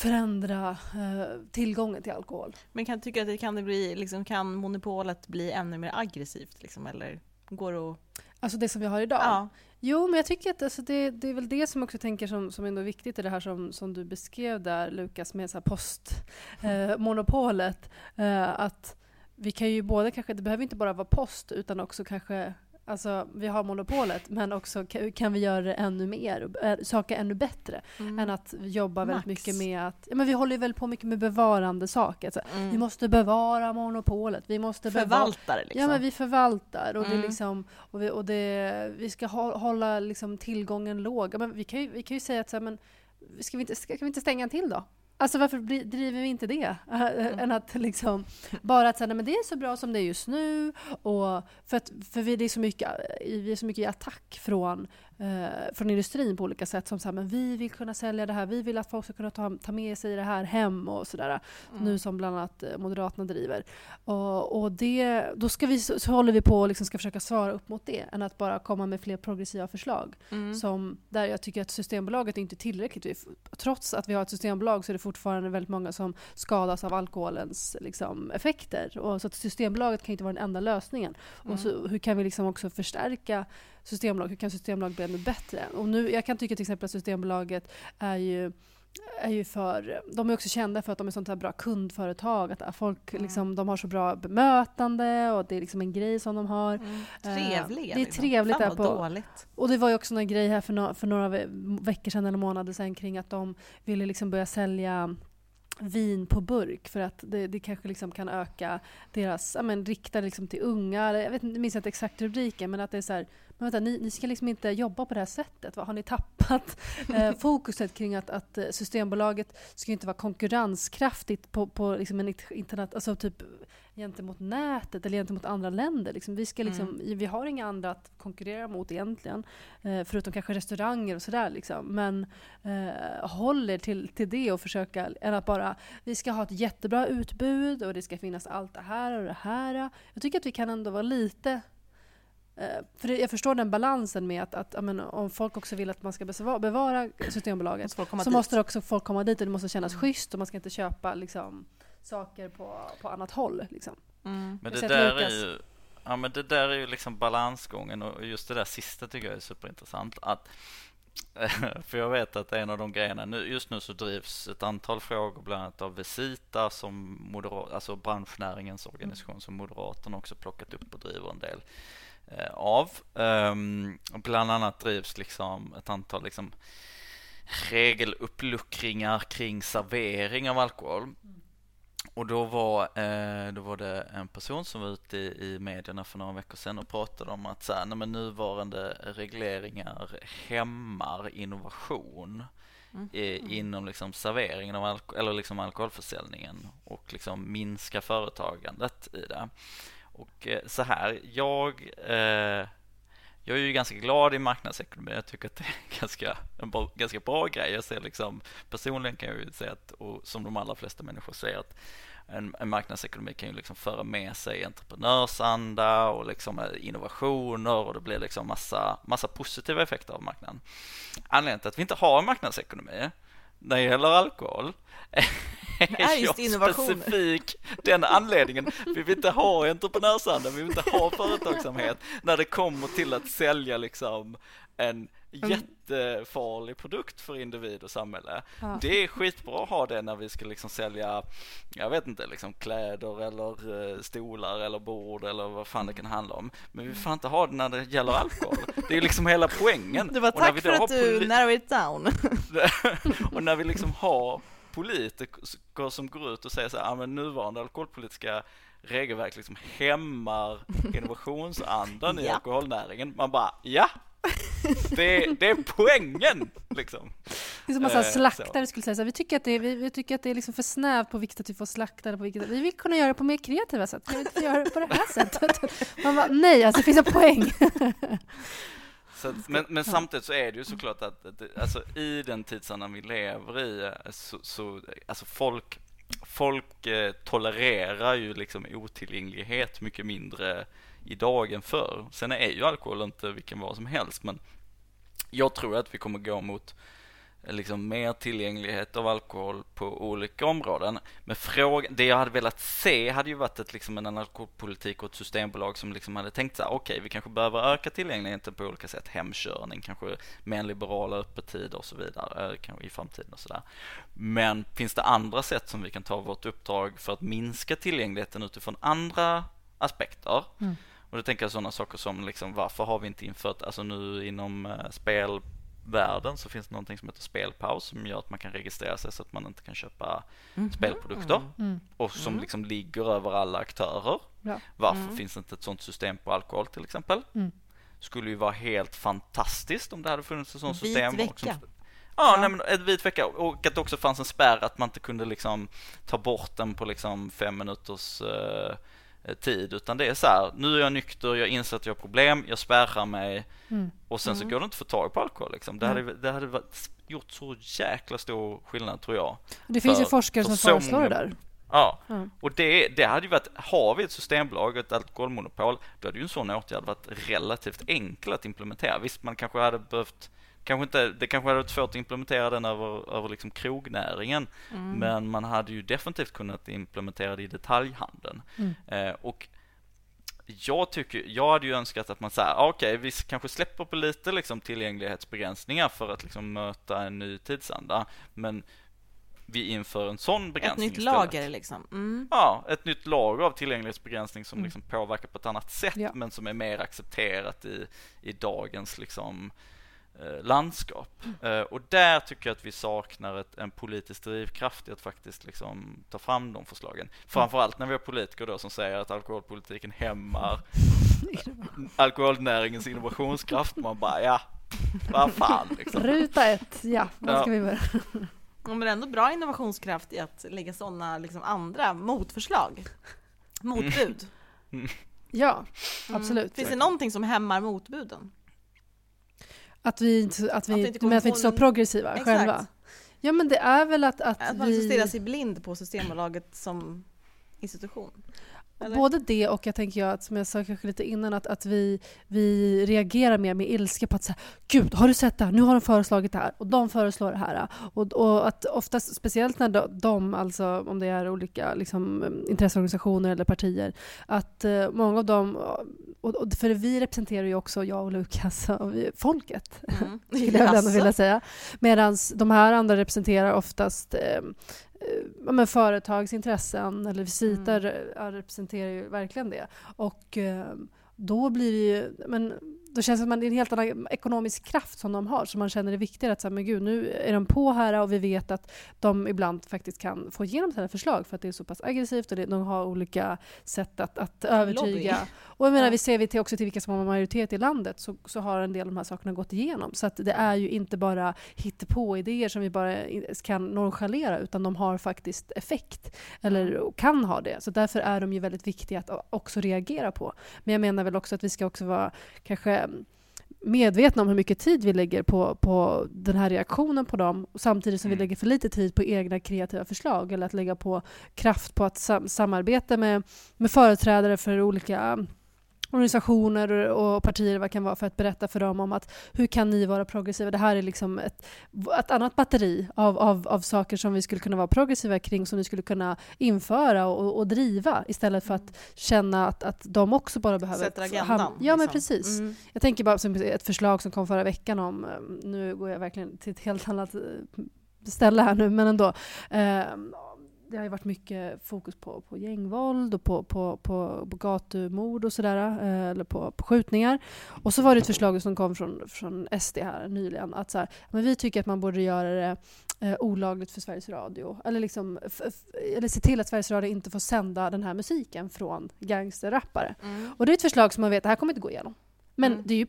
[SPEAKER 3] förändra eh, tillgången till alkohol.
[SPEAKER 1] Men kan tycka att det kan det bli, liksom, kan monopolet bli ännu mer aggressivt? Liksom, eller går det att...
[SPEAKER 3] Alltså det som vi har idag? Ja. Jo, men jag tycker att alltså, det, det, är väl det som också tänker som, som ändå är viktigt i det här som, som du beskrev där Lukas med postmonopolet. Eh, eh, att vi kan ju både kanske, det behöver inte bara vara post utan också kanske Alltså, vi har monopolet, men också kan vi göra det ännu mer, saker ännu bättre, mm. än att jobba Max. väldigt mycket med att... Ja, men vi håller ju väldigt på mycket med bevarande saker. Alltså, mm. Vi måste bevara monopolet. Vi måste
[SPEAKER 1] förvalta det. Liksom.
[SPEAKER 3] Ja, men vi förvaltar. Och, mm. det liksom, och, vi, och det, vi ska hålla liksom, tillgången låg. Men vi, kan ju, vi kan ju säga att så här, men, ska, vi inte, ska vi inte stänga till då? Alltså varför driver vi inte det? Mm. Än att liksom, bara att säga, men det är så bra som det är just nu. Och för, att, för vi, är så mycket, vi är så mycket i attack från eh, från industrin på olika sätt. Som så här, men vi vill kunna sälja det här, vi vill att folk ska kunna ta, ta med sig det här hem och sådär. Mm. Nu som bland annat eh, Moderaterna driver. Och, och det, då ska vi, så håller vi på och liksom ska försöka svara upp mot det, än att bara komma med fler progressiva förslag. Mm. Som, där jag tycker att Systembolaget är inte tillräckligt. Trots att vi har ett systembolag så är det fortfarande väldigt många som skadas av alkoholens liksom, effekter. Och så att Systembolaget kan inte vara den enda lösningen. Mm. Och så, hur kan vi liksom också förstärka Systembolag, hur kan Systembolaget bli ännu bättre? Och nu, jag kan tycka till exempel att Systembolaget är ju är ju för, de är också kända för att de är sånt här bra kundföretag. Att folk mm. liksom, de har så bra bemötande och det är liksom en grej som de har. Mm.
[SPEAKER 1] Trevliga.
[SPEAKER 3] Uh, det är liksom. trevligt.
[SPEAKER 1] Fan
[SPEAKER 3] på,
[SPEAKER 1] dåligt.
[SPEAKER 3] Och det var ju också en grej här för, no för några veckor sedan eller månader sedan kring att de ville liksom börja sälja vin på burk för att det, det kanske liksom kan öka deras, ja men rikta liksom till unga, jag vet inte, minns inte exakt rubriken men att det är så här, men vänta, ni, ni ska liksom inte jobba på det här sättet. Va? Har ni tappat eh, fokuset kring att, att Systembolaget ska inte vara konkurrenskraftigt på, på liksom en internet, alltså typ gentemot nätet eller gentemot andra länder. Liksom, vi, ska liksom, mm. vi har inga andra att konkurrera mot egentligen, eh, förutom kanske restauranger och sådär. Liksom. Men eh, håller till, till det och försöka, än att bara vi ska ha ett jättebra utbud och det ska finnas allt det här och det här. Jag tycker att vi kan ändå vara lite Eh, för jag förstår den balansen med att, att menar, om folk också vill att man ska bevara Systembolaget så dit. måste också folk komma dit och det måste kännas mm. schysst och man ska inte köpa liksom, saker på, på annat håll. Liksom.
[SPEAKER 2] Mm. Men det där är ju Ja men det där är ju liksom balansgången och just det där sista tycker jag är superintressant. Att, för jag vet att en av de grejerna, nu, just nu så drivs ett antal frågor bland annat av Visita som moderat, alltså branschnäringens organisation som Moderaterna också plockat upp och driver en del Eh, av. Um, bland annat drivs liksom ett antal liksom regeluppluckringar kring servering av alkohol. Och då var, eh, då var det en person som var ute i, i medierna för några veckor sedan och pratade om att så här, nej, men nuvarande regleringar hämmar innovation mm. inom liksom serveringen av alko eller liksom alkoholförsäljningen och liksom minska företagandet i det. Och eh, så här, jag, eh, jag är ju ganska glad i marknadsekonomi. Jag tycker att det är ganska, en bra, ganska bra grej. Jag ser liksom, personligen kan jag ju säga att, och som de allra flesta människor säger, att en, en marknadsekonomi kan ju liksom föra med sig entreprenörsanda och liksom eh, innovationer och det blir liksom massa, massa positiva effekter av marknaden. Anledningen till att vi inte har en marknadsekonomi när det gäller alkohol
[SPEAKER 1] är just innovation.
[SPEAKER 2] specifik den anledningen. Vi vill inte ha entreprenörsanda, vi vill inte ha företagsamhet när det kommer till att sälja liksom en mm. jättefarlig produkt för individ och samhälle. Ja. Det är skitbra att ha det när vi ska liksom sälja, jag vet inte, liksom kläder eller eh, stolar eller bord eller vad fan det kan handla om. Men vi får inte ha det när det gäller alkohol. Det är liksom hela poängen.
[SPEAKER 1] Det var tack för att du narrow it down.
[SPEAKER 2] och när vi liksom har politiker som går ut och säger så här, men nuvarande alkoholpolitiska regelverk liksom hämmar innovationsandan i ja. alkoholnäringen. Man bara, ja, det, det är poängen liksom.
[SPEAKER 3] Det är som massa eh, slaktare skulle säga så här, vi tycker att det är, vi, vi, tycker att det är liksom för snävt på vilket att vi får slakta det på vilket Vi vill kunna göra det på mer kreativa sätt. Kan vi inte göra det på det här sättet? Man bara, nej, alltså det finns en poäng.
[SPEAKER 2] Så, men, men, samtidigt så är det ju såklart att, att alltså, i den tidsandan vi lever i så, så alltså folk, folk eh, tolererar ju liksom otillgänglighet mycket mindre idag än förr. Sen är ju alkohol inte vilken vara som helst men jag tror att vi kommer gå mot liksom mer tillgänglighet av alkohol på olika områden. Men frågan, det jag hade velat se hade ju varit ett, liksom en alkoholpolitik och ett systembolag som liksom hade tänkt så här, okej, okay, vi kanske behöver öka tillgängligheten på olika sätt, hemkörning, kanske med en liberala öppettider och så vidare, kanske i framtiden och sådär. Men finns det andra sätt som vi kan ta vårt uppdrag för att minska tillgängligheten utifrån andra aspekter? Mm. Och då tänker jag sådana saker som liksom, varför har vi inte infört, alltså nu inom uh, spel världen så finns det någonting som heter spelpaus som gör att man kan registrera sig så att man inte kan köpa mm. spelprodukter mm. och som mm. liksom ligger över alla aktörer. Ja. Varför mm. finns det inte ett sådant system på alkohol till exempel? Mm. Skulle ju vara helt fantastiskt om det hade funnits ett sådant system.
[SPEAKER 1] Vit vecka.
[SPEAKER 2] Som, ja, ja. Nej, ett vit vecka och att det också fanns en spärr att man inte kunde liksom ta bort den på liksom fem minuters uh, tid utan det är så här, nu är jag nykter, jag inser att jag har problem, jag spärrar mig mm. och sen så mm. går det inte att få tag på alkohol liksom. Det hade, det hade varit, gjort så jäkla stor skillnad tror jag.
[SPEAKER 3] Det finns för, ju forskare som föreslår det där.
[SPEAKER 2] Ja, mm. och det, det hade ju varit, har vi ett systembolag och ett alkoholmonopol, då hade ju en sån åtgärd varit relativt enkel att implementera. Visst, man kanske hade behövt kanske inte, det kanske hade varit svårt att implementera den över, över liksom krognäringen mm. men man hade ju definitivt kunnat implementera det i detaljhandeln. Mm. Eh, och jag tycker, jag hade ju önskat att man säger, ah, okej, okay, vi kanske släpper på lite liksom tillgänglighetsbegränsningar för att liksom möta en ny tidsanda, men vi inför en sån begränsning
[SPEAKER 1] Ett nytt
[SPEAKER 2] istället.
[SPEAKER 1] lager liksom. Mm.
[SPEAKER 2] Ja, ett nytt lager av tillgänglighetsbegränsning som
[SPEAKER 3] Mm.
[SPEAKER 2] liksom påverkar på ett annat sätt
[SPEAKER 3] Ja.
[SPEAKER 2] men som är mer accepterat i, i dagens liksom, eh, landskap. Eh, och där tycker jag att vi saknar ett, en politisk drivkraft i att faktiskt liksom ta fram de förslagen. Framförallt när vi har politiker då som säger att alkoholpolitiken hämmar alkoholnäringens innovationskraft. Man bara, ja, vad fan liksom.
[SPEAKER 3] Ruta ett, ja.
[SPEAKER 2] Ja.
[SPEAKER 3] ska vi börja?
[SPEAKER 1] Ja, Men ändå bra innovationskraft i att lägga sådana liksom, andra motförslag. Motbud.
[SPEAKER 3] Ja,
[SPEAKER 1] Mm.
[SPEAKER 3] absolut.
[SPEAKER 1] Finns det någonting som hämmar motbuden?
[SPEAKER 3] Att vi, att
[SPEAKER 1] Att vi kommer
[SPEAKER 3] men att vi inte är så progressiva
[SPEAKER 1] Exakt.
[SPEAKER 3] själva. Ja, men det är väl att, att,
[SPEAKER 1] Att man liksom
[SPEAKER 3] vi...
[SPEAKER 1] stirrar sig blind på Systembolaget som institution. Eller?
[SPEAKER 3] Både det och jag tänker jag att, som jag sa kanske lite innan, att, att vi, vi reagerar mer med ilska på att säga Gud, har du sett det här? Nu har de föreslagit det här och de föreslår det här. Och, och att oftast, speciellt när de, de alltså om det är olika liksom, intresseorganisationer eller partier, att eh, många av dem, och, och för vi representerar ju också, jag och Lukas, och vi, folket
[SPEAKER 1] Mm.
[SPEAKER 3] skulle jag
[SPEAKER 1] Jaså?
[SPEAKER 3] vilja säga. Medan de här andra representerar oftast eh, men företagsintressen, eller Visita
[SPEAKER 1] Mm.
[SPEAKER 3] re- representerar ju verkligen det. Och eh, då blir det ju, men då känns det som att det är en helt annan ekonomisk kraft som de har, som man känner är viktigare att säga, men gud, nu är de på här och vi vet att de ibland faktiskt kan få igenom sina förslag för att det är så pass aggressivt och det, de har olika sätt att, att övertyga.
[SPEAKER 1] Lobby.
[SPEAKER 3] Och jag menar,
[SPEAKER 1] Ja.
[SPEAKER 3] vi ser vi till också till vilka som har majoritet i landet så, så har en del av de här sakerna gått igenom. Så att det är ju inte bara hittepå-idéer som vi bara kan nonchalera utan de har faktiskt effekt. Eller kan ha det. Så därför är de ju väldigt viktiga att också reagera på. Men jag menar väl också att vi ska också vara kanske medvetna om hur mycket tid vi lägger på, på den här reaktionen på dem samtidigt som vi
[SPEAKER 2] Mm.
[SPEAKER 3] lägger för lite tid på egna kreativa förslag eller att lägga på kraft på att sam- samarbeta med, med företrädare för olika organisationer och partier vad kan vara för att berätta för dem om att hur kan ni vara progressiva? Det här är liksom ett, ett annat batteri av, av, av saker som vi skulle kunna vara progressiva kring som vi skulle kunna införa och, och driva istället för att känna att, att de också bara behöver...
[SPEAKER 1] Sätter
[SPEAKER 3] ham-
[SPEAKER 1] agendan.
[SPEAKER 3] Ja, men
[SPEAKER 1] liksom.
[SPEAKER 3] precis.
[SPEAKER 1] Mm.
[SPEAKER 3] Jag tänker bara som ett förslag som kom förra veckan om, eh, nu går jag verkligen till ett helt annat eh, ställe här nu, men ändå. Eh, det har ju varit mycket fokus på, på gängvåld och på, på, på, på gatumord och sådär, eh, eller på, på skjutningar. Och så var det ett förslag som kom från, från SD här nyligen, att så här, men vi tycker att man borde göra det eh, olagligt för Sveriges Radio. Eller, liksom, eller se till att Sveriges Radio inte får sända den här musiken från gangsterrappare.
[SPEAKER 1] Mm.
[SPEAKER 3] Och det är ett förslag som man vet, det här kommer inte gå igenom. Men
[SPEAKER 1] Mm.
[SPEAKER 3] det är ju,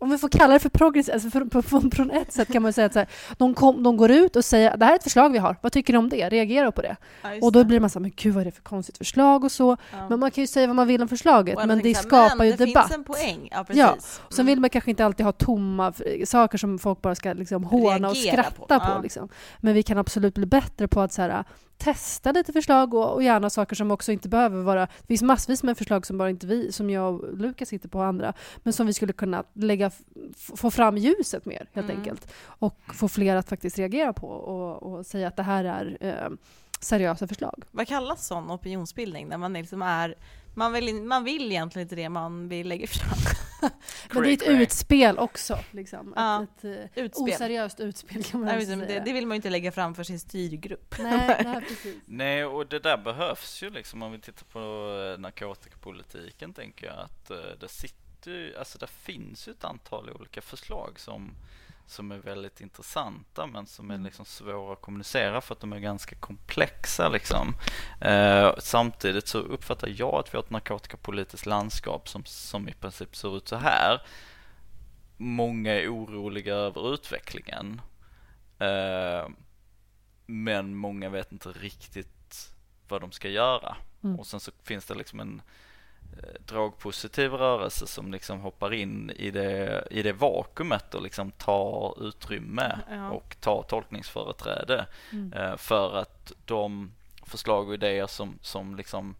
[SPEAKER 3] om vi får kalla det för progress, alltså på, på, från ett sätt kan man säga att så här, de, kom, de går ut och säger det här är ett förslag vi har, vad tycker ni om det? Reagera på det.
[SPEAKER 1] Ja,
[SPEAKER 3] Och då
[SPEAKER 1] det.
[SPEAKER 3] blir man så här, men gud vad är det för konstigt förslag och så.
[SPEAKER 1] Ja.
[SPEAKER 3] Men man kan ju säga vad man vill om förslaget,
[SPEAKER 1] Och
[SPEAKER 3] men det
[SPEAKER 1] här,
[SPEAKER 3] skapar
[SPEAKER 1] men
[SPEAKER 3] ju
[SPEAKER 1] det
[SPEAKER 3] debatt.
[SPEAKER 1] finns en poäng. Ja,
[SPEAKER 3] Ja,
[SPEAKER 1] precis.
[SPEAKER 3] Sen
[SPEAKER 1] Mm.
[SPEAKER 3] vill man kanske inte alltid ha tomma saker som folk bara ska liksom håna och
[SPEAKER 1] Reagera
[SPEAKER 3] skratta
[SPEAKER 1] på,
[SPEAKER 3] på.
[SPEAKER 1] ja.
[SPEAKER 3] liksom. Men vi kan absolut bli bättre på att så här, testa lite förslag och, och gärna saker som också inte behöver vara... Det finns massvis med förslag som bara inte vi, som jag och Lukas hittar på och andra, men som vi skulle kunna lägga, få fram ljuset mer helt
[SPEAKER 1] Mm.
[SPEAKER 3] enkelt. Och få fler att faktiskt reagera på och, och säga att det här är eh, seriösa förslag.
[SPEAKER 1] Vad kallas sån opinionsbildning? När man liksom är... Man vill, man vill egentligen inte det man vill lägga fram.
[SPEAKER 3] Men det är ett utspel också. Liksom.
[SPEAKER 1] Ja,
[SPEAKER 3] Ett, ett eh,
[SPEAKER 1] Utspel.
[SPEAKER 3] oseriöst utspel kan man
[SPEAKER 1] Nej,
[SPEAKER 3] säga.
[SPEAKER 1] det, det vill man ju inte lägga fram för sin styrgrupp.
[SPEAKER 3] Nej, nej, precis.
[SPEAKER 2] Nej, och det där behövs ju liksom om vi tittar på eh, narkotikapolitiken tänker jag att eh, det sitter ju, alltså det finns ju ett antal olika förslag som som är väldigt intressanta men som är
[SPEAKER 3] Mm.
[SPEAKER 2] liksom svåra att kommunicera för att de är ganska komplexa liksom. Eh, samtidigt så uppfattar jag att vi har ett narkotikapolitiskt landskap som, som i princip ser ut så här. Många är oroliga över utvecklingen. Eh, men många vet inte riktigt vad de ska göra.
[SPEAKER 3] Mm.
[SPEAKER 2] Och sen så finns det liksom en eh, dragpositiv rörelse som liksom hoppar in i det, i det vakuumet och liksom tar utrymme
[SPEAKER 1] Ja.
[SPEAKER 2] och tar tolkningsföreträde
[SPEAKER 3] Mm.
[SPEAKER 2] eh, för att de förslag och idéer som, som liksom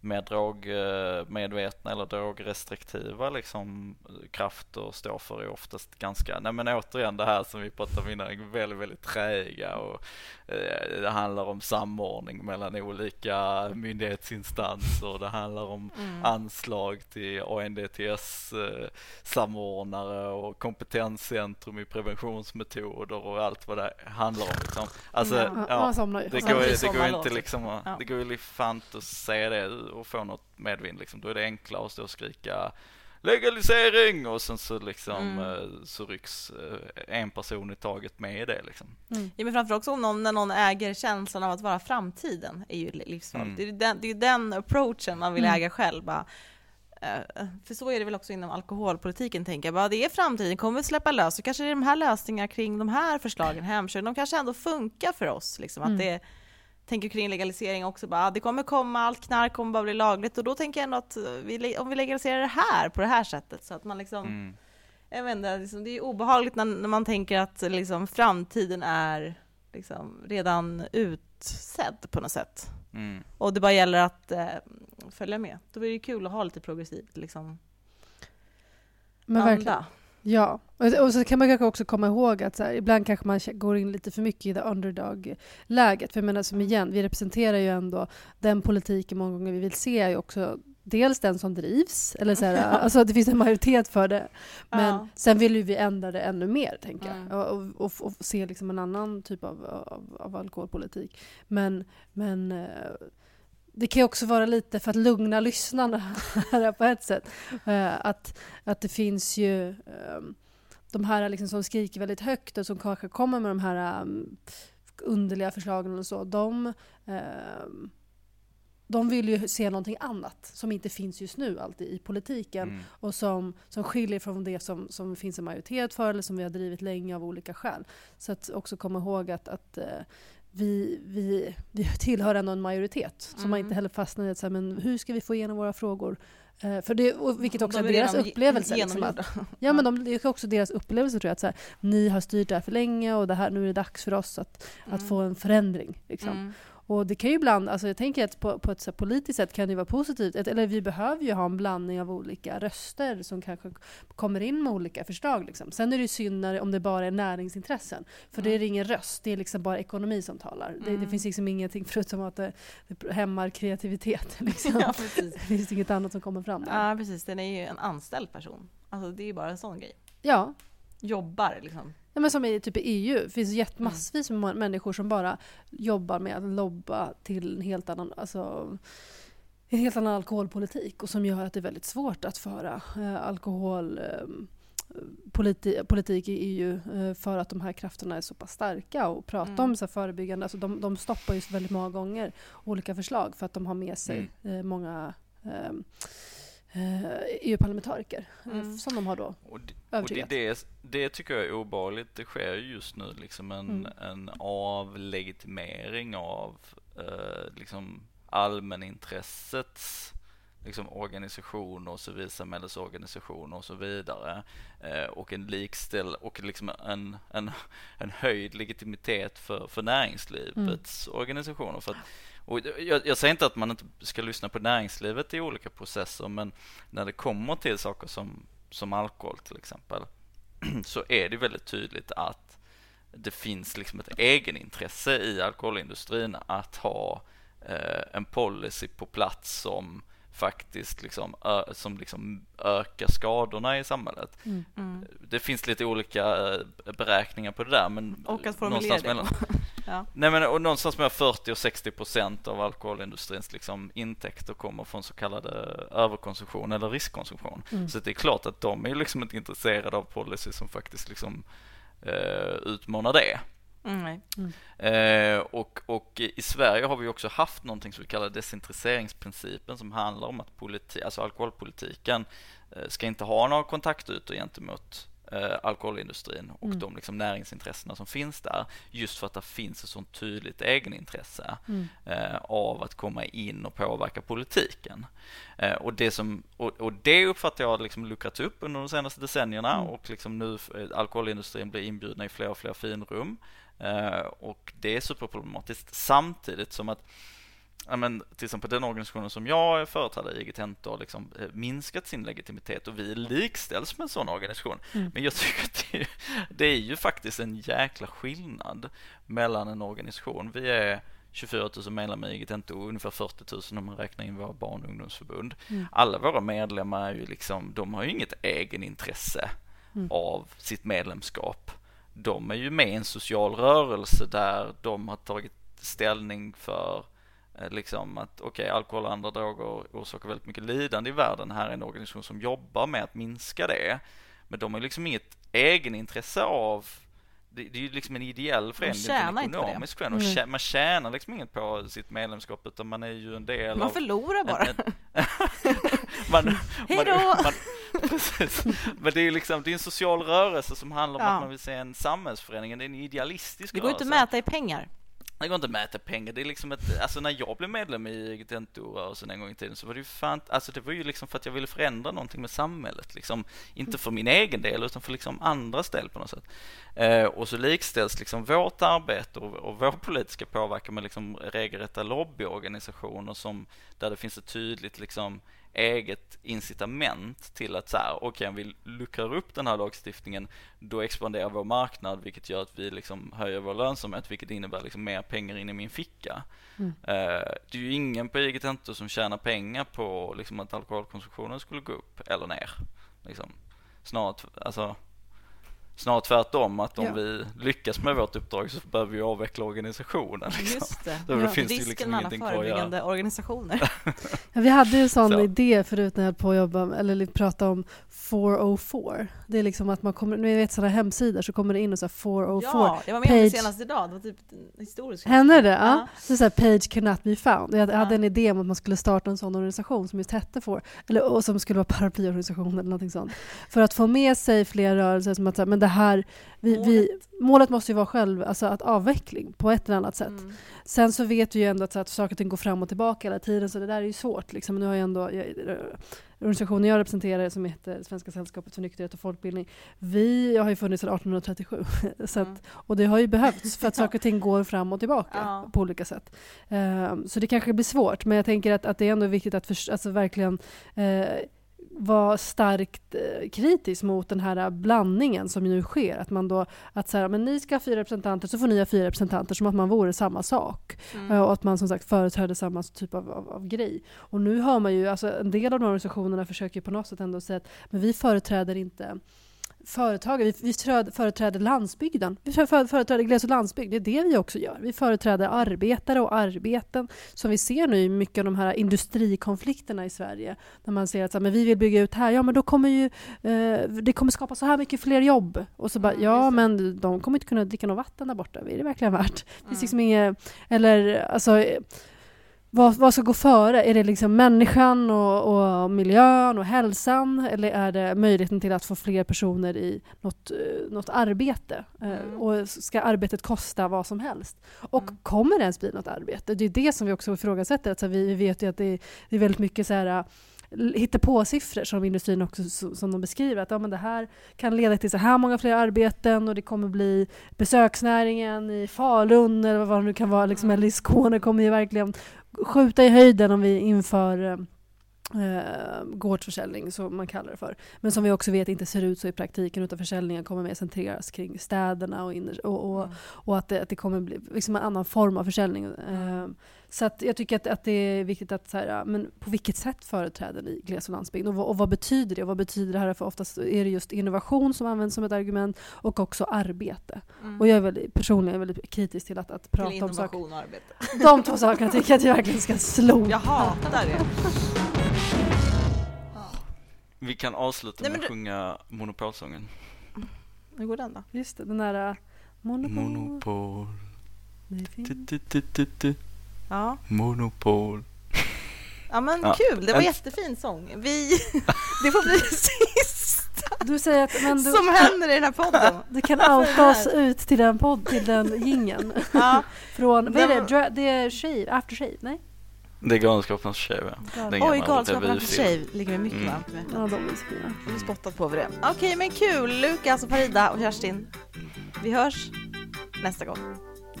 [SPEAKER 2] mer drogmedvetna eller drogrestriktiva liksom, krafter står för är oftast ganska, nej men återigen det här som vi pratade om innan, väldigt, väldigt träiga och eh, det handlar om samordning mellan olika myndighetsinstanser, det handlar om mm. anslag till ANDTS eh, samordnare och kompetenscentrum i preventionsmetoder och allt vad det handlar om. Liksom. Alltså, ja, ja, det, går, det går inte liksom, det går ju fant att se det och få något medvind liksom. Då är det enklare att stå och skrika legalisering och sen så liksom mm. Eh, så rycks eh, en person i taget med i det liksom.
[SPEAKER 1] Mm. Ja men framförallt också om någon, när någon äger känslan av att vara framtiden är ju livsfarligt. Mm. Det, är den, det är den approachen man vill mm. äga själv. Bara, eh, för så är det väl också inom alkoholpolitiken, tänker jag. Bara, det är framtiden, kommer vi släppa lös, så kanske det är de här lösningarna kring de här förslagen, hemkörning, de kanske ändå funkar för oss. Liksom, att mm. det tänker kring legalisering också, bara, ah, det kommer komma, allt knark kommer bara bli lagligt och då tänker jag ändå att vi, om vi legaliserar det här på det här sättet så att man liksom mm. Jag vet inte, liksom, det är obehagligt när, när man tänker att liksom, framtiden är liksom, redan utsedd på något sätt. Mm. Och det bara gäller att eh, följa med. Då är det kul att ha lite progressivt liksom,
[SPEAKER 3] Men anda. Verkligen. Ja, och så kan man kanske också komma ihåg att så här, ibland kanske man går in lite för mycket i det underdog-läget. För jag menar som igen, vi representerar ju ändå den politiken många gånger vi vill se är ju också dels den som drivs, eller så här, ja. alltså det finns en majoritet för det. Men ja. sen vill ju vi ändra det ännu mer, tänker jag. Mm. Och, och, och, se liksom en annan typ av, av, av alkoholpolitik. Men, men eh, det kan också vara lite för att lugna lyssnarna på ett sätt. Uh, att, att det finns ju um, de här liksom som skriker väldigt högt och som kanske kommer med de här um, underliga förslagen och så. De, um, de vill ju se någonting annat som inte finns just nu alltid i politiken mm. och som, som skiljer från det som, som finns en majoritet för eller som vi har drivit länge av olika skäl. Så att också komma ihåg att, att uh, vi, vi, vi tillhör ändå en majoritet. Så mm. man inte heller fastnar i att men hur ska vi få igenom våra frågor? Uh, för det, vilket också de är, deras upplevelse. Liksom, att, ja, men de, det är också deras upplevelse tror jag. Att så här, ni har styrt det här för länge och det här, nu är det dags för oss att, mm. att få en förändring. Liksom. Mm. Och det kan ju ibland, alltså jag tänker att på, på ett så politiskt sätt kan det vara positivt. Eller vi behöver ju ha en blandning av olika röster som kanske kommer in med olika förslag. Liksom. Sen är det ju synd om det bara är näringsintressen. För mm. det är ingen röst, det är liksom bara ekonomi som talar. Mm. Det, det, mm. finns liksom ingenting förutom att det, det hämmar kreativitet. Liksom. Ja, det finns inget annat som kommer fram.
[SPEAKER 1] Där. Ja precis, den är ju en anställd person. Alltså det är ju bara en sån grej.
[SPEAKER 3] Ja.
[SPEAKER 1] Jobbar liksom.
[SPEAKER 3] Ja, men som i typ EU, det finns jätt massvis med människor som bara jobbar med att lobba till en helt annan, alltså, en helt annan alkoholpolitik och som gör att det är väldigt svårt att föra eh, alkoholpolitik eh, i EU eh, för att de här krafterna är så pass starka och prata mm. om så förebyggande, alltså de, de stoppar ju väldigt många gånger olika förslag för att de har med sig mm. eh, många eh, EU-parlamentariker eh, mm. som de har då och det, och
[SPEAKER 2] det, det, det, tycker jag är obehagligt. Det sker just nu liksom en, mm. en avlegitimering av eh, liksom allmänintressets liksom organisationer och civilsamhällesorganisationer och så vidare. Eh, och en likställ och liksom en, en, en höjd legitimitet för, för näringslivets mm. organisationer. För att, och jag, jag, säger inte att man inte ska lyssna på näringslivet i olika processer, men när det kommer till saker som, som alkohol till exempel, så är det väldigt tydligt att det finns liksom ett egenintresse i alkoholindustrin att ha eh, en policy på plats som faktiskt liksom, ö, som liksom ökar skadorna i samhället. Mm. Mm. Det finns lite olika eh, beräkningar på det där men
[SPEAKER 1] och att formulera det. Mellan,
[SPEAKER 2] ja. Nej men och någonstans mellan 40 och 60 procent av alkoholindustrins liksom intäkter kommer från så kallade överkonsumtion eller riskkonsumtion. Mm. Så det är klart att de är liksom inte intresserade av policy som faktiskt liksom eh, utmanar det. Mm. Mm. Eh, och, och, i Sverige har vi också haft någonting som vi kallar desintresseringsprincipen som handlar om att politi alltså alkoholpolitiken eh, ska inte ha några kontaktytor gentemot eh, alkoholindustrin och mm. de liksom näringsintressena som finns där just för att det finns ett sånt tydligt egenintresse mm. eh, av att komma in och påverka politiken. Eh, och, det som, och, och, det uppfattar jag liksom luckrats upp under de senaste decennierna mm. och liksom nu eh, alkoholindustrin blir inbjudna i fler och fler finrum och det är superproblematiskt samtidigt som att ja, men, till exempel den organisationen som jag företräder, IG Tenta, har liksom eh, minskat sin legitimitet och vi likställs med en sån organisation.
[SPEAKER 3] Mm.
[SPEAKER 2] Men jag tycker att det är, det är ju faktiskt en jäkla skillnad mellan en organisation. Vi är 24 000 medlemmar i IG Tenta och ungefär 40 000 om man räknar in våra barn och ungdomsförbund.
[SPEAKER 3] Mm.
[SPEAKER 2] Alla våra medlemmar är ju liksom, de har ju inget egenintresse
[SPEAKER 3] Mm.
[SPEAKER 2] av sitt medlemskap. De är ju med i en social rörelse där de har tagit ställning för eh, liksom att okej, okay, alkohol och andra droger orsakar väldigt mycket lidande i världen. Här är en organisation som jobbar med att minska det. Men de har liksom inget egenintresse av det, det är ju liksom en ideell förening, det är inte en ekonomisk förening.
[SPEAKER 3] Mm.
[SPEAKER 2] Tjä, man tjänar liksom inget på sitt medlemskap utan man är ju en del
[SPEAKER 1] Man
[SPEAKER 2] av...
[SPEAKER 1] förlorar bara.
[SPEAKER 2] En, en, man,
[SPEAKER 1] Hej då!
[SPEAKER 2] Man, man, precis. Men det är ju liksom, det är en social rörelse som handlar om
[SPEAKER 1] Ja.
[SPEAKER 2] att man vill se en samhällsförening, det är en idealistisk
[SPEAKER 1] Det går
[SPEAKER 2] rörelse.
[SPEAKER 1] inte att mäta i pengar.
[SPEAKER 2] Det går inte att mäta pengar. Det är liksom ett, alltså när jag blev medlem i Gentento-rörelsen en gång i tiden så var det ju fan, alltså det var ju liksom för att jag ville förändra någonting med samhället liksom. Inte för min egen del utan för liksom andras del på något sätt. Eh, och så likställs liksom vårt arbete och, och vår politiska påverkan med liksom regelrätta lobbyorganisationer som, där det finns ett tydligt liksom eget incitament till att så här, okej om vi luckrar upp den här lagstiftningen då expanderar vår marknad vilket gör att vi liksom höjer vår lönsamhet vilket innebär liksom mer pengar in i min ficka.
[SPEAKER 3] Mm.
[SPEAKER 2] Eh, det är ju ingen på IG Tento som tjänar pengar på liksom att alkoholkonsumtionen skulle gå upp eller ner. Liksom. Snarare, t- alltså, snarare tvärtom att om
[SPEAKER 3] Ja.
[SPEAKER 2] vi lyckas med vårt uppdrag så behöver vi avveckla organisationen. Liksom.
[SPEAKER 1] Just det.
[SPEAKER 2] Då
[SPEAKER 3] Ja.
[SPEAKER 2] finns det ju liksom
[SPEAKER 1] med alla
[SPEAKER 2] ingenting kvar att göra.
[SPEAKER 1] förebyggande organisationer.
[SPEAKER 3] Ja, vi hade ju en sån
[SPEAKER 2] Så.
[SPEAKER 3] idé förut när jag höll på att jobba, eller lite prata om 404. Det är liksom att man kommer, nu vet sådana hemsidor så kommer det in och så här 404.
[SPEAKER 1] Ja, jag var med om det
[SPEAKER 3] Page.
[SPEAKER 1] senast idag. Det var typ en historisk
[SPEAKER 3] Hände det? Ja.
[SPEAKER 1] Ja.
[SPEAKER 3] Så är så här, page cannot be found. Jag hade
[SPEAKER 1] Ja.
[SPEAKER 3] en idé om att man skulle starta en sån organisation som just hette for, eller och som skulle vara paraplyorganisation eller någonting sånt. För att få med sig fler rörelser som att men det här, vi, vi, målet måste ju vara själv, alltså att avveckling på ett eller annat sätt.
[SPEAKER 1] Mm.
[SPEAKER 3] Sen så vet vi ju ändå att, så att saker och ting går fram och tillbaka hela tiden så det där är ju svårt. Liksom. Nu har jag ändå, jag, organisationen jag representerar som heter Svenska sällskapet för nykterhet och folkbildning, vi har ju funnits sedan 1837. så att,
[SPEAKER 1] Mm.
[SPEAKER 3] och det har ju behövts för att saker och ting går fram och tillbaka
[SPEAKER 1] Ja.
[SPEAKER 3] på olika sätt. Ehm, så det kanske blir svårt, men jag tänker att, att det är ändå viktigt att förs- alltså verkligen eh, vara starkt eh, kritisk mot den här blandningen som nu sker. Att man då, att så här, men ni ska ha fyra representanter så får ni ha fyra representanter som att man vore samma sak.
[SPEAKER 1] Mm.
[SPEAKER 3] Eh, Och att man som sagt företräder samma typ av, av, av grej. Och nu hör man ju, alltså en del av de här organisationerna försöker på något sätt ändå säga att men vi företräder inte företagare, vi, vi företräder landsbygden. Vi för- för- företräder gles och landsbygd, det är det vi också gör. Vi företräder arbetare och arbeten som vi ser nu i mycket av de här industrikonflikterna i Sverige. När man ser att så här, men vi vill bygga ut här, ja men då kommer ju eh, det kommer skapa så här mycket fler jobb. Och så bara,
[SPEAKER 1] Mm,
[SPEAKER 3] ja men de kommer inte kunna dricka något vatten där borta, är det verkligen värt? Det finns
[SPEAKER 1] Mm.
[SPEAKER 3] liksom inget, eller alltså vad, vad ska gå före? Är det liksom människan och, och miljön och hälsan eller är det möjligheten till att få fler personer i något, eh, något arbete? Eh,
[SPEAKER 1] Mm.
[SPEAKER 3] Och ska arbetet kosta vad som helst? Och
[SPEAKER 1] Mm.
[SPEAKER 3] kommer det ens bli något arbete? Det är det som vi också ifrågasätter. Alltså vi, vi vet ju att det är, det är väldigt mycket så här eh, hitta på siffror som industrin också så- som de beskriver att ja, men det här kan leda till så här många fler arbeten och det kommer bli besöksnäringen i Falun eller vad det nu kan vara liksom,
[SPEAKER 1] Mm.
[SPEAKER 3] eller i Skåne kommer ju verkligen skjuta i höjden om vi inför eh, eh, gårdsförsäljning, som man kallar det för. Men som vi också vet inte ser ut så i praktiken utan försäljningen kommer mer centreras kring städerna och, inner, och, och,
[SPEAKER 1] Mm.
[SPEAKER 3] och att det, att det kommer bli liksom en annan form av försäljning. Eh, så att jag tycker att, att det är viktigt att så här, men på vilket sätt företräder ni gles och landsbygd? Och, och vad betyder det? Och vad betyder det här? För oftast är det just innovation som används som ett argument och också arbete.
[SPEAKER 1] Mm.
[SPEAKER 3] Och jag är väldigt, personligen väldigt kritisk till att, att
[SPEAKER 1] Till
[SPEAKER 3] prata om saker.
[SPEAKER 1] innovation och arbete.
[SPEAKER 3] De två sakerna tycker jag att jag verkligen ska slå.
[SPEAKER 1] Jag hatar det.
[SPEAKER 2] Vi kan avsluta
[SPEAKER 1] Nej,
[SPEAKER 2] med att
[SPEAKER 1] du-
[SPEAKER 2] sjunga Monopolsången.
[SPEAKER 1] Hur går den då?
[SPEAKER 3] Just det, den där uh, monopol.
[SPEAKER 2] Monopol.
[SPEAKER 1] Ja,
[SPEAKER 2] Monopol.
[SPEAKER 1] ja men
[SPEAKER 2] Ja.
[SPEAKER 1] kul. Det var
[SPEAKER 2] En-
[SPEAKER 1] jättefin sång. Vi... Det får bli det sista
[SPEAKER 3] Du säger att men du,
[SPEAKER 1] som händer i den här podden.
[SPEAKER 3] du kan outa oss ut till den, podd, till den jingeln.
[SPEAKER 1] Ja,
[SPEAKER 3] Från, vad är det? det är shave, after shave? Nej?
[SPEAKER 2] Det är Galenskaparnas tjej va?
[SPEAKER 3] Ja,
[SPEAKER 2] Den
[SPEAKER 1] Oj,
[SPEAKER 2] gamla
[SPEAKER 1] Galenskaparna för
[SPEAKER 2] revyfilm.
[SPEAKER 1] sig ligger mig mycket
[SPEAKER 2] Mm.
[SPEAKER 1] varmt hjärtat.
[SPEAKER 3] Ja, de är så fina.
[SPEAKER 1] Jag har spottat på över det. Okej, men kul. Lukas och Farida och Kerstin. Vi hörs nästa gång.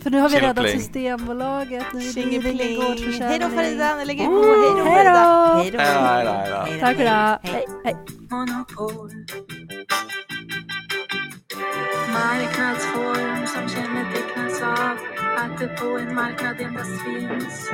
[SPEAKER 3] För nu har vi räddat. Systembolaget. Nu blir det gårdsförsäljning.
[SPEAKER 1] Hej då Farida, nu lägger vi på. Hej då
[SPEAKER 3] hej då.
[SPEAKER 1] Farida. Hej då.
[SPEAKER 2] Hej då, hej då.
[SPEAKER 1] Hej då,
[SPEAKER 3] Tack för det.
[SPEAKER 1] hej.
[SPEAKER 3] Hej, hej.
[SPEAKER 4] monopol. Marknadsform som kännetecknas av att det på en marknad endast finns